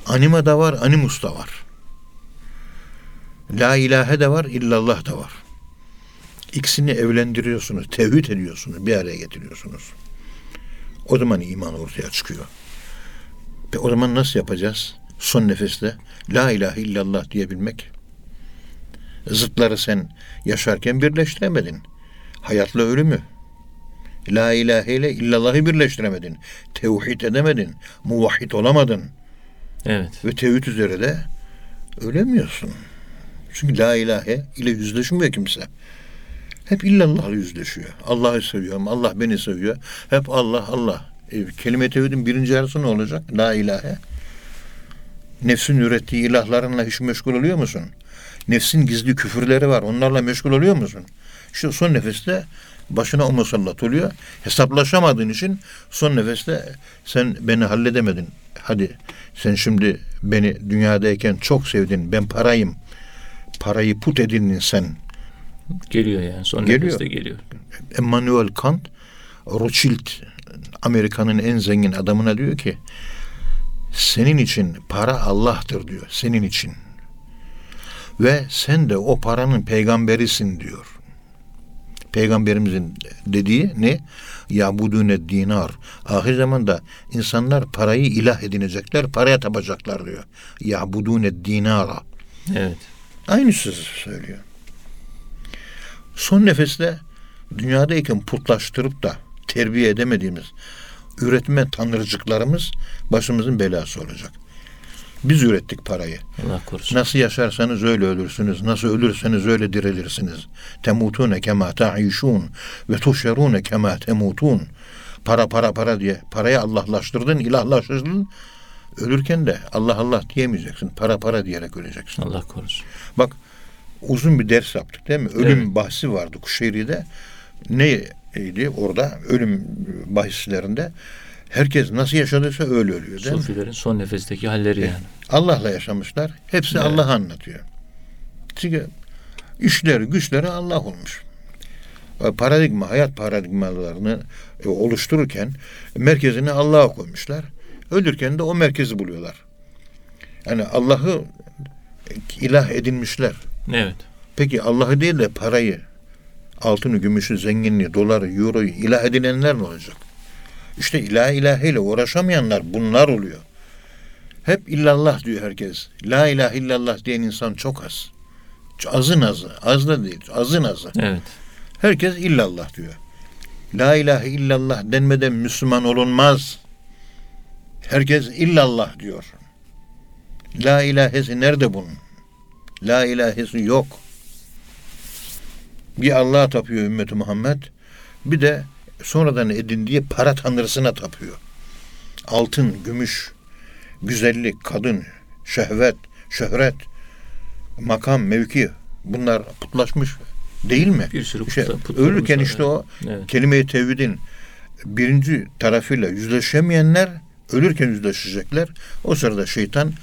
Anima da var, animus da var. La ilahe de var, illallah da var. İkisini evlendiriyorsunuz, tevhid ediyorsunuz, bir araya getiriyorsunuz. O zaman iman ortaya çıkıyor. Ve o zaman nasıl yapacağız? Son nefeste La ilahe illallah diyebilmek. Zıtları sen yaşarken birleştiremedin. Hayatla ölümü. La ilahe ile illallahı birleştiremedin. Tevhid edemedin. Muvahhid olamadın Evet. ve tevhid üzere de ölemiyorsun. Çünkü la ilahe ile yüzleşmiyor kimse. Hep illallah'la yüzleşiyor. Allah'ı seviyorum, Allah beni seviyor. Hep Allah, Allah. E, kelime tevhidin birinci yarısı ne olacak? La ilahe. Nefsin ürettiği ilahlarınla hiç meşgul oluyor musun? Nefsin gizli küfürleri var. Onlarla meşgul oluyor musun? İşte son nefeste başına o musallat oluyor. Hesaplaşamadığın için son nefeste sen beni halledemedin. hadi sen şimdi beni dünyadayken çok sevdin. Ben parayım. Parayı put edindin sen. Geliyor yani. Son Geliyor. nefeste geliyor. Emmanuel Kant Rothschild Amerika'nın en zengin adamına diyor ki senin için para Allah'tır diyor. Senin için. Ve sen de o paranın peygamberisin diyor. Peygamberimizin dediği ne? Yabudune dinar. Ahir zamanda insanlar parayı ilah edinecekler, paraya tapacaklar diyor. Yabudune dinara. Evet. Aynı sözü söylüyor. Son nefeste dünyadayken putlaştırıp da terbiye edemediğimiz üretme tanrıcıklarımız başımızın belası olacak. Biz ürettik parayı. Allah korusun. Nasıl yaşarsanız öyle ölürsünüz. Nasıl ölürseniz öyle dirilirsiniz. Temutune kema ta'işun ve tuşerune kema temutun. Para para para diye parayı Allah'laştırdın, ilahlaştırdın. Ölürken de Allah Allah diyemeyeceksin. Para para diyerek öleceksin. Allah korusun. Bak uzun bir ders yaptık değil mi? Ölüm Evet. bahsi vardı Kuşehir'de. Neydi orada? Ölüm bahislerinde. Herkes nasıl yaşadıysa öyle ölüyor değil mi? Sufilerin son nefesteki halleri yani. Allah'la yaşamışlar. Hepsi Evet. Allah'ı anlatıyor. Çünkü işleri, güçleri Allah olmuş. E, Paradigma, hayat paradigmalarını e, oluştururken merkezini Allah'a koymuşlar. Ölürken de o merkezi buluyorlar. Yani Allah'ı ilah edinmişler. Evet. Peki Allah'ı değil de parayı, altını, gümüşü, zenginliği, doları, euroyu ilah edinenler ne olacak? İşte ilah ilahiyle uğraşamayanlar bunlar oluyor. Hep illallah diyor herkes. La ilahe illallah diyen insan çok az. Azın azı. Az da değil. Azın azı. Evet. Herkes illallah diyor. La ilahe illallah denmeden Müslüman olunmaz. Herkes illallah diyor. La ilahesi nerede bunun? La ilahesi yok. Bir Allah'a tapıyor ümmeti Muhammed. Bir de sonradan edindiği para tanrısına tapıyor. Altın, gümüş, güzellik, kadın, şehvet, şöhret, makam, mevki bunlar putlaşmış değil mi? Bir sürü İşte ölürken işte o Evet. kelime-i tevhidin birinci tarafıyla yüzleşemeyenler ölürken yüzleşecekler. O sırada şeytan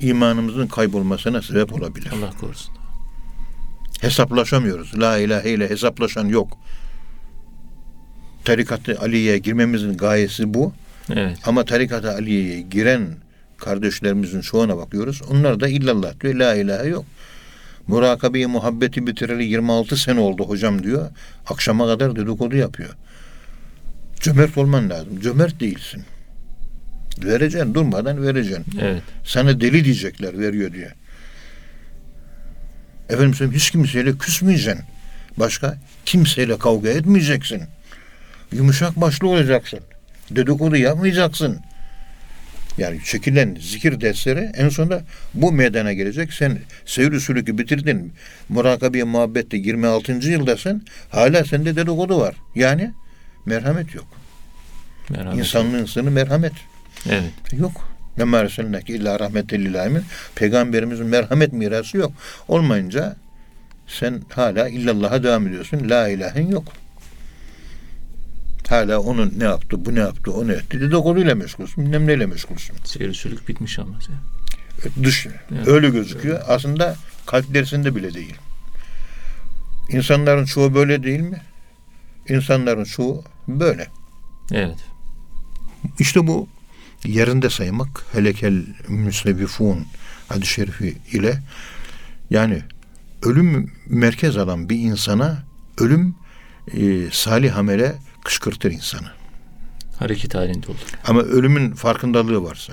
imanımızın kaybolmasına sebep olabilir. Allah korusun. Hesaplaşamıyoruz. La ilahe ile hesaplaşan yok. Tarikat-ı Aliye'ye girmemizin gayesi bu. Evet. Ama tarikat-ı Aliye'ye giren kardeşlerimizin çoğuna bakıyoruz. Onlar da illallah diyor. La ilahe yok. Murakabeyi muhabbeti bitireli 26 sene oldu hocam diyor. Akşama kadar dedikodu yapıyor. Cömert olman lazım. Cömert değilsin. Vereceksin. Durmadan vereceksin. Evet. Sana deli diyecekler veriyor diye. Efendim söyleyeyim hiç kimseyle küsmeyeceksin. Başka kimseyle kavga etmeyeceksin. Yumuşak başlı olacaksın. Dedikodu yapmayacaksın. Yani çekilen zikir dersleri en sonunda bu meydana gelecek. Sen seyir sülükü bitirdin. Murakabeye muhabbette 26. yıldasın. Hala sende dedikodu var. Yani merhamet yok. Merhamet. İnsanlığın sınırı merhamet. Evet. Yok. Ne merselnek illa rahmetel lil alemin. Peygamberimizin merhamet mirası yok. Olmayınca sen hala illallah'a devam ediyorsun. La ilahen yok. Hala onun ne yaptı, bu ne yaptı, o ne etti. Dedikoduyla meşgulsün, bilmem neyle meşgulsün. Seyir sülük bitmiş ama. Dış, Evet. öyle gözüküyor. Aslında kalp dersinde bile değil. İnsanların çoğu böyle değil mi? İnsanların çoğu böyle. Evet. İşte bu yerinde saymak helekel müsnebifun hadis-i şerifi ile yani ölüm merkez alan bir insana ölüm e, salih amele kışkırtır insanı. Hareket halinde olur. Ama ölümün farkındalığı varsa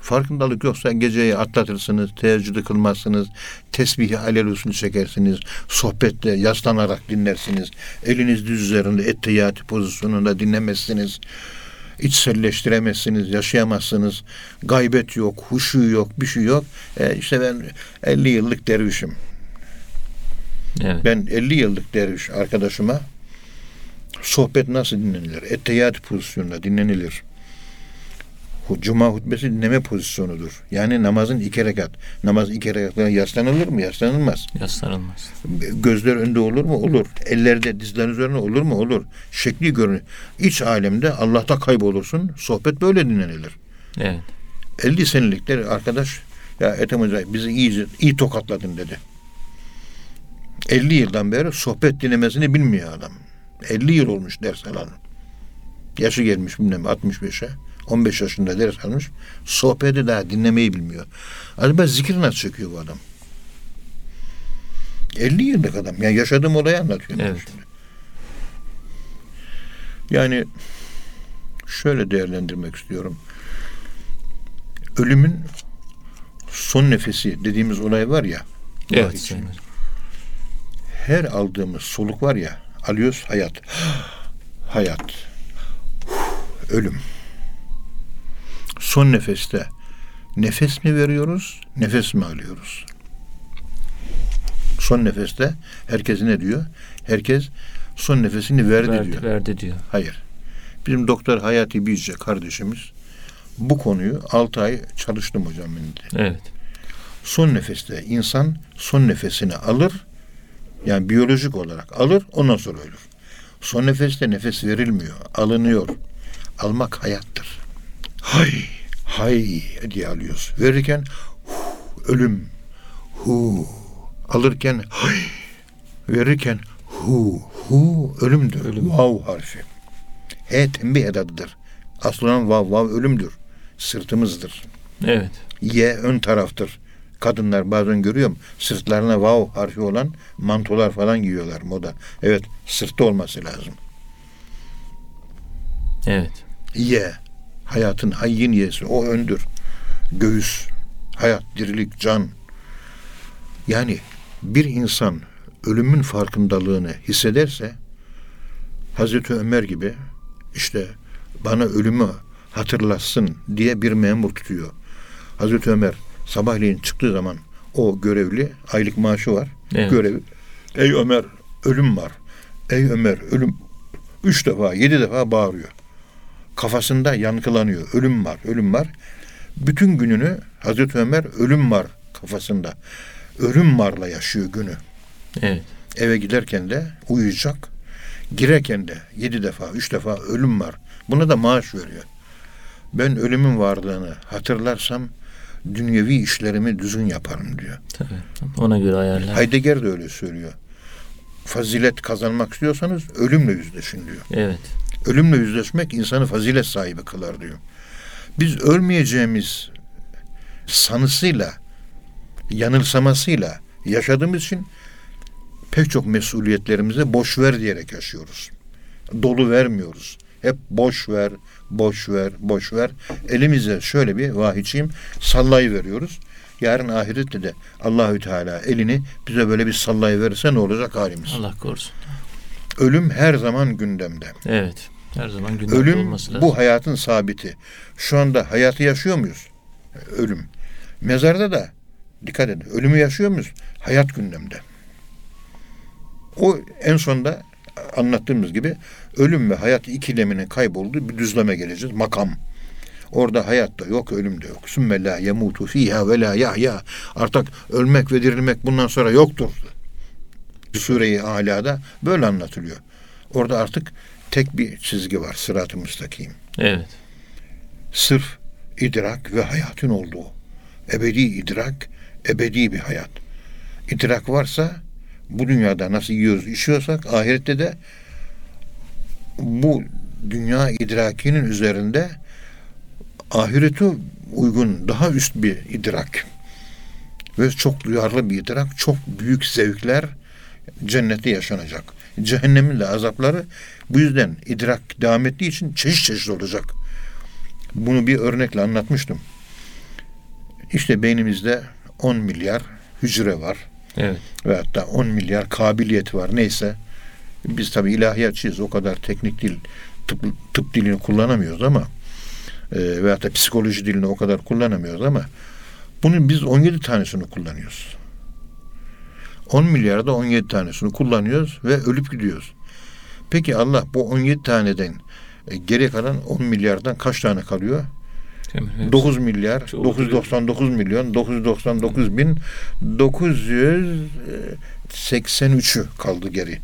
farkındalık yoksa geceyi atlatırsınız, teheccüdü kılmazsınız, tesbihi alel usul çekersiniz, sohbette yaslanarak dinlersiniz, eliniz düz üzerinde ettehiyatı pozisyonunda dinlemezsiniz, içselleştiremezsiniz, yaşayamazsınız, gaybet yok, huşu yok, bir şey yok. E işte ben 50 yıllık dervişim. Evet. Ben 50 yıllık derviş arkadaşıma sohbet nasıl dinlenilir? Ettehiyat pozisyonunda dinlenilir. Cuma hutbesi dinleme pozisyonudur. Yani namazın iki rekat. Namaz iki rekatına yaslanılır mı? Yaslanılmaz. Yaslanılmaz. Gözler önde olur mu? Olur. Ellerde dizlerin üzerine olur mu? Olur. Şekli görünür. İç alemde Allah'ta kaybolursun. Sohbet böyle dinlenilir. Evet. 50 senelikler arkadaş ya Ethem Hoca bizi iyice iyi tokatladın dedi. 50 yıldan beri sohbet dinlemesini bilmiyor adam. 50 yıl olmuş ders alan. Yaşı gelmiş bilmem 65'e. 15 yaşında ders almış. Sohbeti daha dinlemeyi bilmiyor. Acaba zikir nasıl çekiyor bu adam? 50 yıllık adam. Yani yaşadığım olayı anlatıyorum. Evet. şimdi. Yani şöyle değerlendirmek istiyorum. Ölümün son nefesi dediğimiz olay var ya. Evet. Her aldığımız soluk var ya. Alıyoruz hayat. hayat. Ölüm. Son nefeste nefes mi veriyoruz, nefes mi alıyoruz? Son nefeste herkes ne diyor? Herkes son nefesini verdi, diyor. Verdi, verdi diyor. Hayır. Bizim doktor Hayati Bizce kardeşimiz bu konuyu 6 ay çalıştım hocam ben de. Evet. Son nefeste insan son nefesini alır. Yani biyolojik olarak alır ondan sonra ölür. Son nefeste nefes verilmiyor. Alınıyor. Almak hayattır. Hay hay diye alıyoruz. Verirken hu, ölüm. Hu. Alırken hay. Verirken hu. Hu ölümdür. Ölüm. Vav harfi. He tembih edadıdır. Aslında vav vav ölümdür. Sırtımızdır. Evet. Y ön taraftır. Kadınlar bazen görüyorum sırtlarına vav harfi olan mantolar falan giyiyorlar moda. Evet sırtta olması lazım. Evet. Y hayatın hayyin yesi o öndür. Göğüs, hayat, dirilik, can. Yani bir insan ölümün farkındalığını hissederse Hazreti Ömer gibi işte bana ölümü hatırlatsın diye bir memur tutuyor. Hazreti Ömer sabahleyin çıktığı zaman o görevli aylık maaşı var. Evet. Görevi. Ey Ömer ölüm var. Ey Ömer ölüm. Üç defa yedi defa bağırıyor. Kafasında yankılanıyor. Ölüm var, ölüm var. Bütün gününü Hazreti Ömer ölüm var kafasında. Ölüm varla yaşıyor günü. Evet. Eve giderken de uyuyacak. Girerken de yedi defa, üç defa ölüm var. Buna da maaş veriyor. Ben ölümün varlığını hatırlarsam dünyevi işlerimi düzgün yaparım diyor. Tabii. Ona göre ayarlar. Heidegger de öyle söylüyor. Fazilet kazanmak istiyorsanız ölümle yüzleşin diyor. Evet. Ölümle yüzleşmek insanı fazilet sahibi kılar diyor. Biz ölmeyeceğimiz sanısıyla, yanılsamasıyla yaşadığımız için pek çok mesuliyetlerimize boş ver diyerek yaşıyoruz. Dolu vermiyoruz. Hep boş ver, boş ver, boş ver. Elimize şöyle bir vahiyçiyim sallayı veriyoruz. Yarın ahirette de Allahü Teala elini bize böyle bir sallayı verirse ne olacak halimiz? Allah korusun. Ölüm her zaman gündemde. Evet. Her zaman gündemde Ölüm olması lazım. bu hayatın sabiti. Şu anda hayatı yaşıyor muyuz? Ölüm. Mezarda da dikkat edin. Ölümü yaşıyor muyuz? Hayat gündemde. O en sonunda anlattığımız gibi ölüm ve hayat ikileminin kaybolduğu bir düzleme geleceğiz. Makam. Orada hayat da yok, ölüm de yok. Sümme la yemutu fiha ve la yahya. Artık ölmek ve dirilmek bundan sonra yoktur. Sure-i Ala'da böyle anlatılıyor. Orada artık tek bir çizgi var. Sırat-ı müstakim. Evet. Sırf idrak ve hayatın olduğu. Ebedi idrak, ebedi bir hayat. İdrak varsa bu dünyada nasıl yiyoruz, içiyorsak ahirette de bu dünya idrakinin üzerinde ahirete uygun daha üst bir idrak ve çok duyarlı bir idrak, çok büyük zevkler cennette yaşanacak. Cehennemin de azapları bu yüzden idrak devam ettiği için çeşit çeşit olacak. Bunu bir örnekle anlatmıştım. İşte beynimizde 10 milyar hücre var Evet. ve hatta 10 milyar kabiliyeti var neyse. Biz tabi ilahiyatçıyız o kadar teknik dil tıp, tıp dilini kullanamıyoruz ama e, veyahut da psikoloji dilini o kadar kullanamıyoruz ama bunun biz 17 tanesini kullanıyoruz. 10 milyarda 17 tanesini kullanıyoruz ve ölüp gidiyoruz. Peki Allah bu 17 taneden e, geri kalan 10 milyardan kaç tane kalıyor? Evet. 9 milyar, Çok 999 milyon, 999 bin, 983'ü kaldı geri.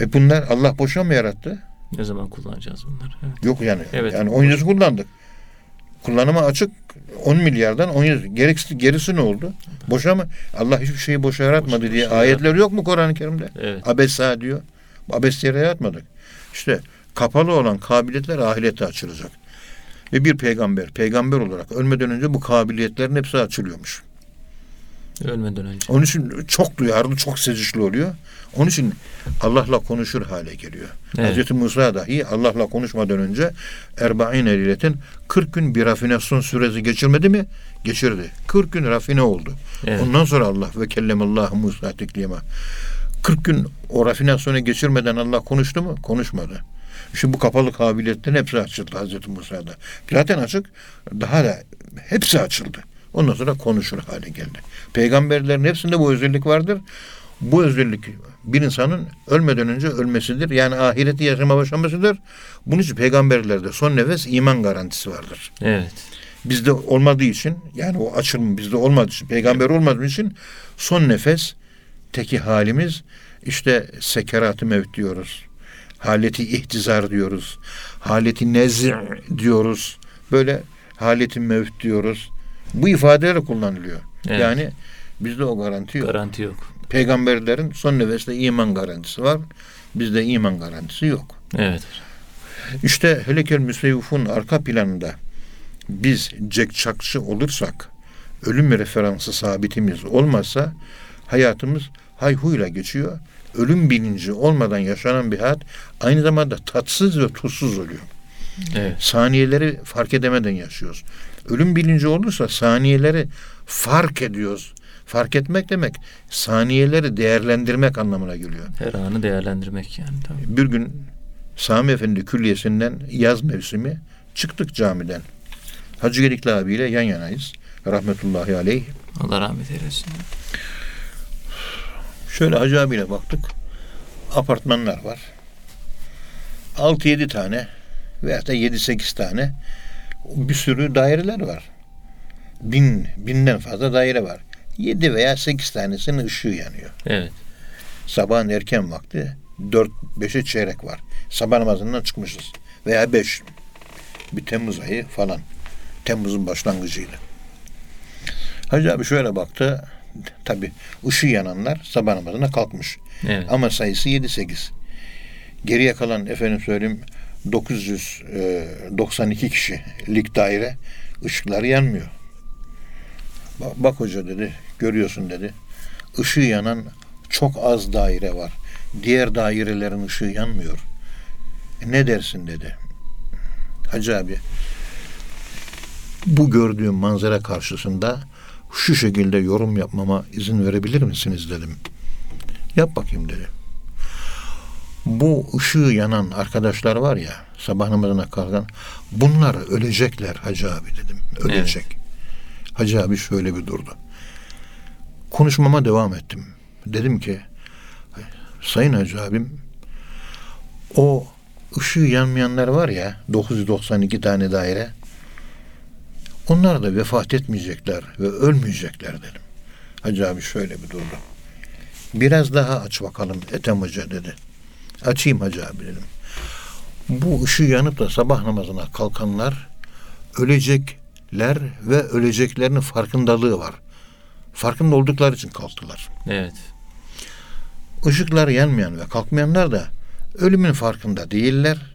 E bunlar Allah boşa mı yarattı? Ne zaman kullanacağız bunları? Evet. Yok yani. Evet. Yani 17'si kullandık. Kullanıma açık 10 milyardan 17 gerisi, gerisi ne oldu? Boşa mı? Allah hiçbir şeyi boşa yaratmadı Boşa- diye boşa ayetler yok mu Kur'an-ı Kerim'de? Evet. Abesa diyor. Abes yere yaratmadık. İşte kapalı olan kabiliyetler ahirete açılacak. Ve bir peygamber, peygamber olarak ölmeden önce bu kabiliyetlerin hepsi açılıyormuş. Ölmeden önce. Onun için çok duyarlı, çok sezişli oluyor. Onun için Allah'la konuşur hale geliyor. Evet. Hazreti Musa dahi Allah'la konuşmadan önce Erba'in eriletin 40 gün bir rafinasyon süresi geçirmedi mi? Geçirdi. 40 gün rafine oldu. Evet. Ondan sonra Allah ve kellemallahu Musa teklima. 40 gün o rafinasyonu geçirmeden Allah konuştu mu? Konuşmadı. Şimdi bu kapalı kabiliyetlerin hepsi açıldı Hazreti Musa'da. Zaten açık. Daha da hepsi açıldı. Ondan sonra konuşur hale geldi. Peygamberlerin hepsinde bu özellik vardır. Bu özellik bir insanın ölmeden önce ölmesidir. Yani ahireti yaşama başlamasıdır. Bunun için peygamberlerde son nefes iman garantisi vardır Evet. bizde olmadığı için yani o açılım bizde olmadığı için peygamber olmadığı için son nefes teki halimiz işte sekerat-ı mevt diyoruz. Haleti ihtizar diyoruz. Haleti nezi diyoruz. Böyle haleti mevt diyoruz. Bu ifadeler kullanılıyor. Evet. Yani bizde o garanti yok. Garanti yok. Peygamberlerin son nefeste iman garantisi var. Bizde iman garantisi yok. Evet. İşte Helekel Müseyvuf'un arka planında biz cekçakçı olursak, ölüm referansı sabitimiz olmazsa hayatımız hayhuyla geçiyor. Ölüm bilinci olmadan yaşanan bir hayat aynı zamanda tatsız ve tuzsuz oluyor. Evet. Saniyeleri fark edemeden yaşıyoruz. Ölüm bilinci olursa saniyeleri fark ediyoruz. Fark etmek demek saniyeleri değerlendirmek anlamına geliyor. Her anı değerlendirmek yani. Tabii. Bir gün Sami Efendi Külliyesi'nden yaz mevsimi çıktık camiden. Hacı Gedikli abiyle yan yanayız. Rahmetullahi aleyh. Allah rahmet eylesin. Şöyle Hacı abiyle baktık. Apartmanlar var. 6-7 tane veya da 7-8 tane bir sürü daireler var. Bin, binden fazla daire var. 7 veya 8 tanesinin ışığı yanıyor. Evet. Sabahın erken vakti 4-5'e çeyrek var. Sabah namazından çıkmışız. Veya 5. Bir Temmuz ayı falan. Temmuz'un başlangıcıydı. Hacı abi şöyle baktı. Tabi ışığı yananlar sabah namazına kalkmış. Evet. Ama sayısı 7-8. Geriye kalan efendim söyleyeyim 992 kişilik daire ışıkları yanmıyor. Bak, bak hoca dedi görüyorsun dedi. Işığı yanan çok az daire var. Diğer dairelerin ışığı yanmıyor. E, ne dersin dedi. Hacı abi bu gördüğüm manzara karşısında şu şekilde yorum yapmama izin verebilir misiniz dedim. Yap bakayım dedi. Bu ışığı yanan arkadaşlar var ya sabah namazına kalkan bunlar ölecekler Hacı abi dedim. Ölecek. Hacı abi şöyle bir durdu. Konuşmama devam ettim. Dedim ki Sayın Hacı abim o ışığı yanmayanlar var ya 992 tane daire onlar da vefat etmeyecekler ve ölmeyecekler dedim. Hacı abi şöyle bir durdu. Biraz daha aç bakalım Ethem Hoca dedi. Açayım Hacı abi dedim. Bu ışığı yanıp da sabah namazına kalkanlar ölecekler ve öleceklerinin farkındalığı var. Farkında oldukları için kalktılar. Evet. Işıklar yanmayan ve kalkmayanlar da ölümün farkında değiller.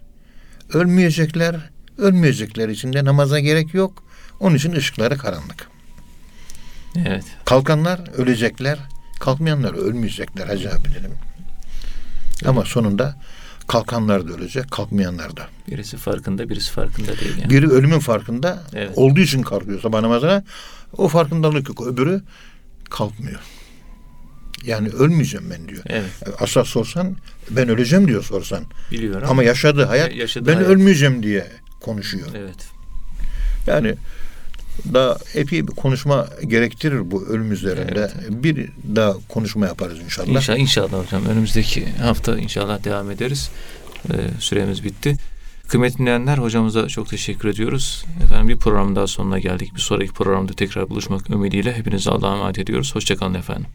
Ölmeyecekler. Ölmeyecekler için de namaza gerek yok. Onun için ışıkları karanlık. Evet. Kalkanlar ölecekler. Kalkmayanlar ölmeyecekler Hacı abi dedim. Ama sonunda kalkanlar da ölecek, kalkmayanlar da. Birisi farkında, birisi farkında değil yani. Biri ölümün farkında Evet. olduğu için kalkıyor sabah namazına. O farkındalık yok. Öbürü kalkmıyor. Yani ölmeyeceğim ben diyor. Evet. Asla sorsan ben öleceğim diyor sorsan. Biliyorum. Ama yaşadığı hayat Ya- yaşadığı ben hayat. ölmeyeceğim diye konuşuyor. Evet. Yani daha epey bir konuşma gerektirir bu ölüm üzerinde. Bir daha konuşma yaparız inşallah. İnşallah, inşallah hocam. Önümüzdeki hafta inşallah devam ederiz. Ee, süremiz bitti. Kıymetli dinleyenler hocamıza çok teşekkür ediyoruz. Efendim bir program daha sonuna geldik. Bir sonraki programda tekrar buluşmak ümidiyle hepinize Allah'a emanet ediyoruz. Hoşçakalın efendim.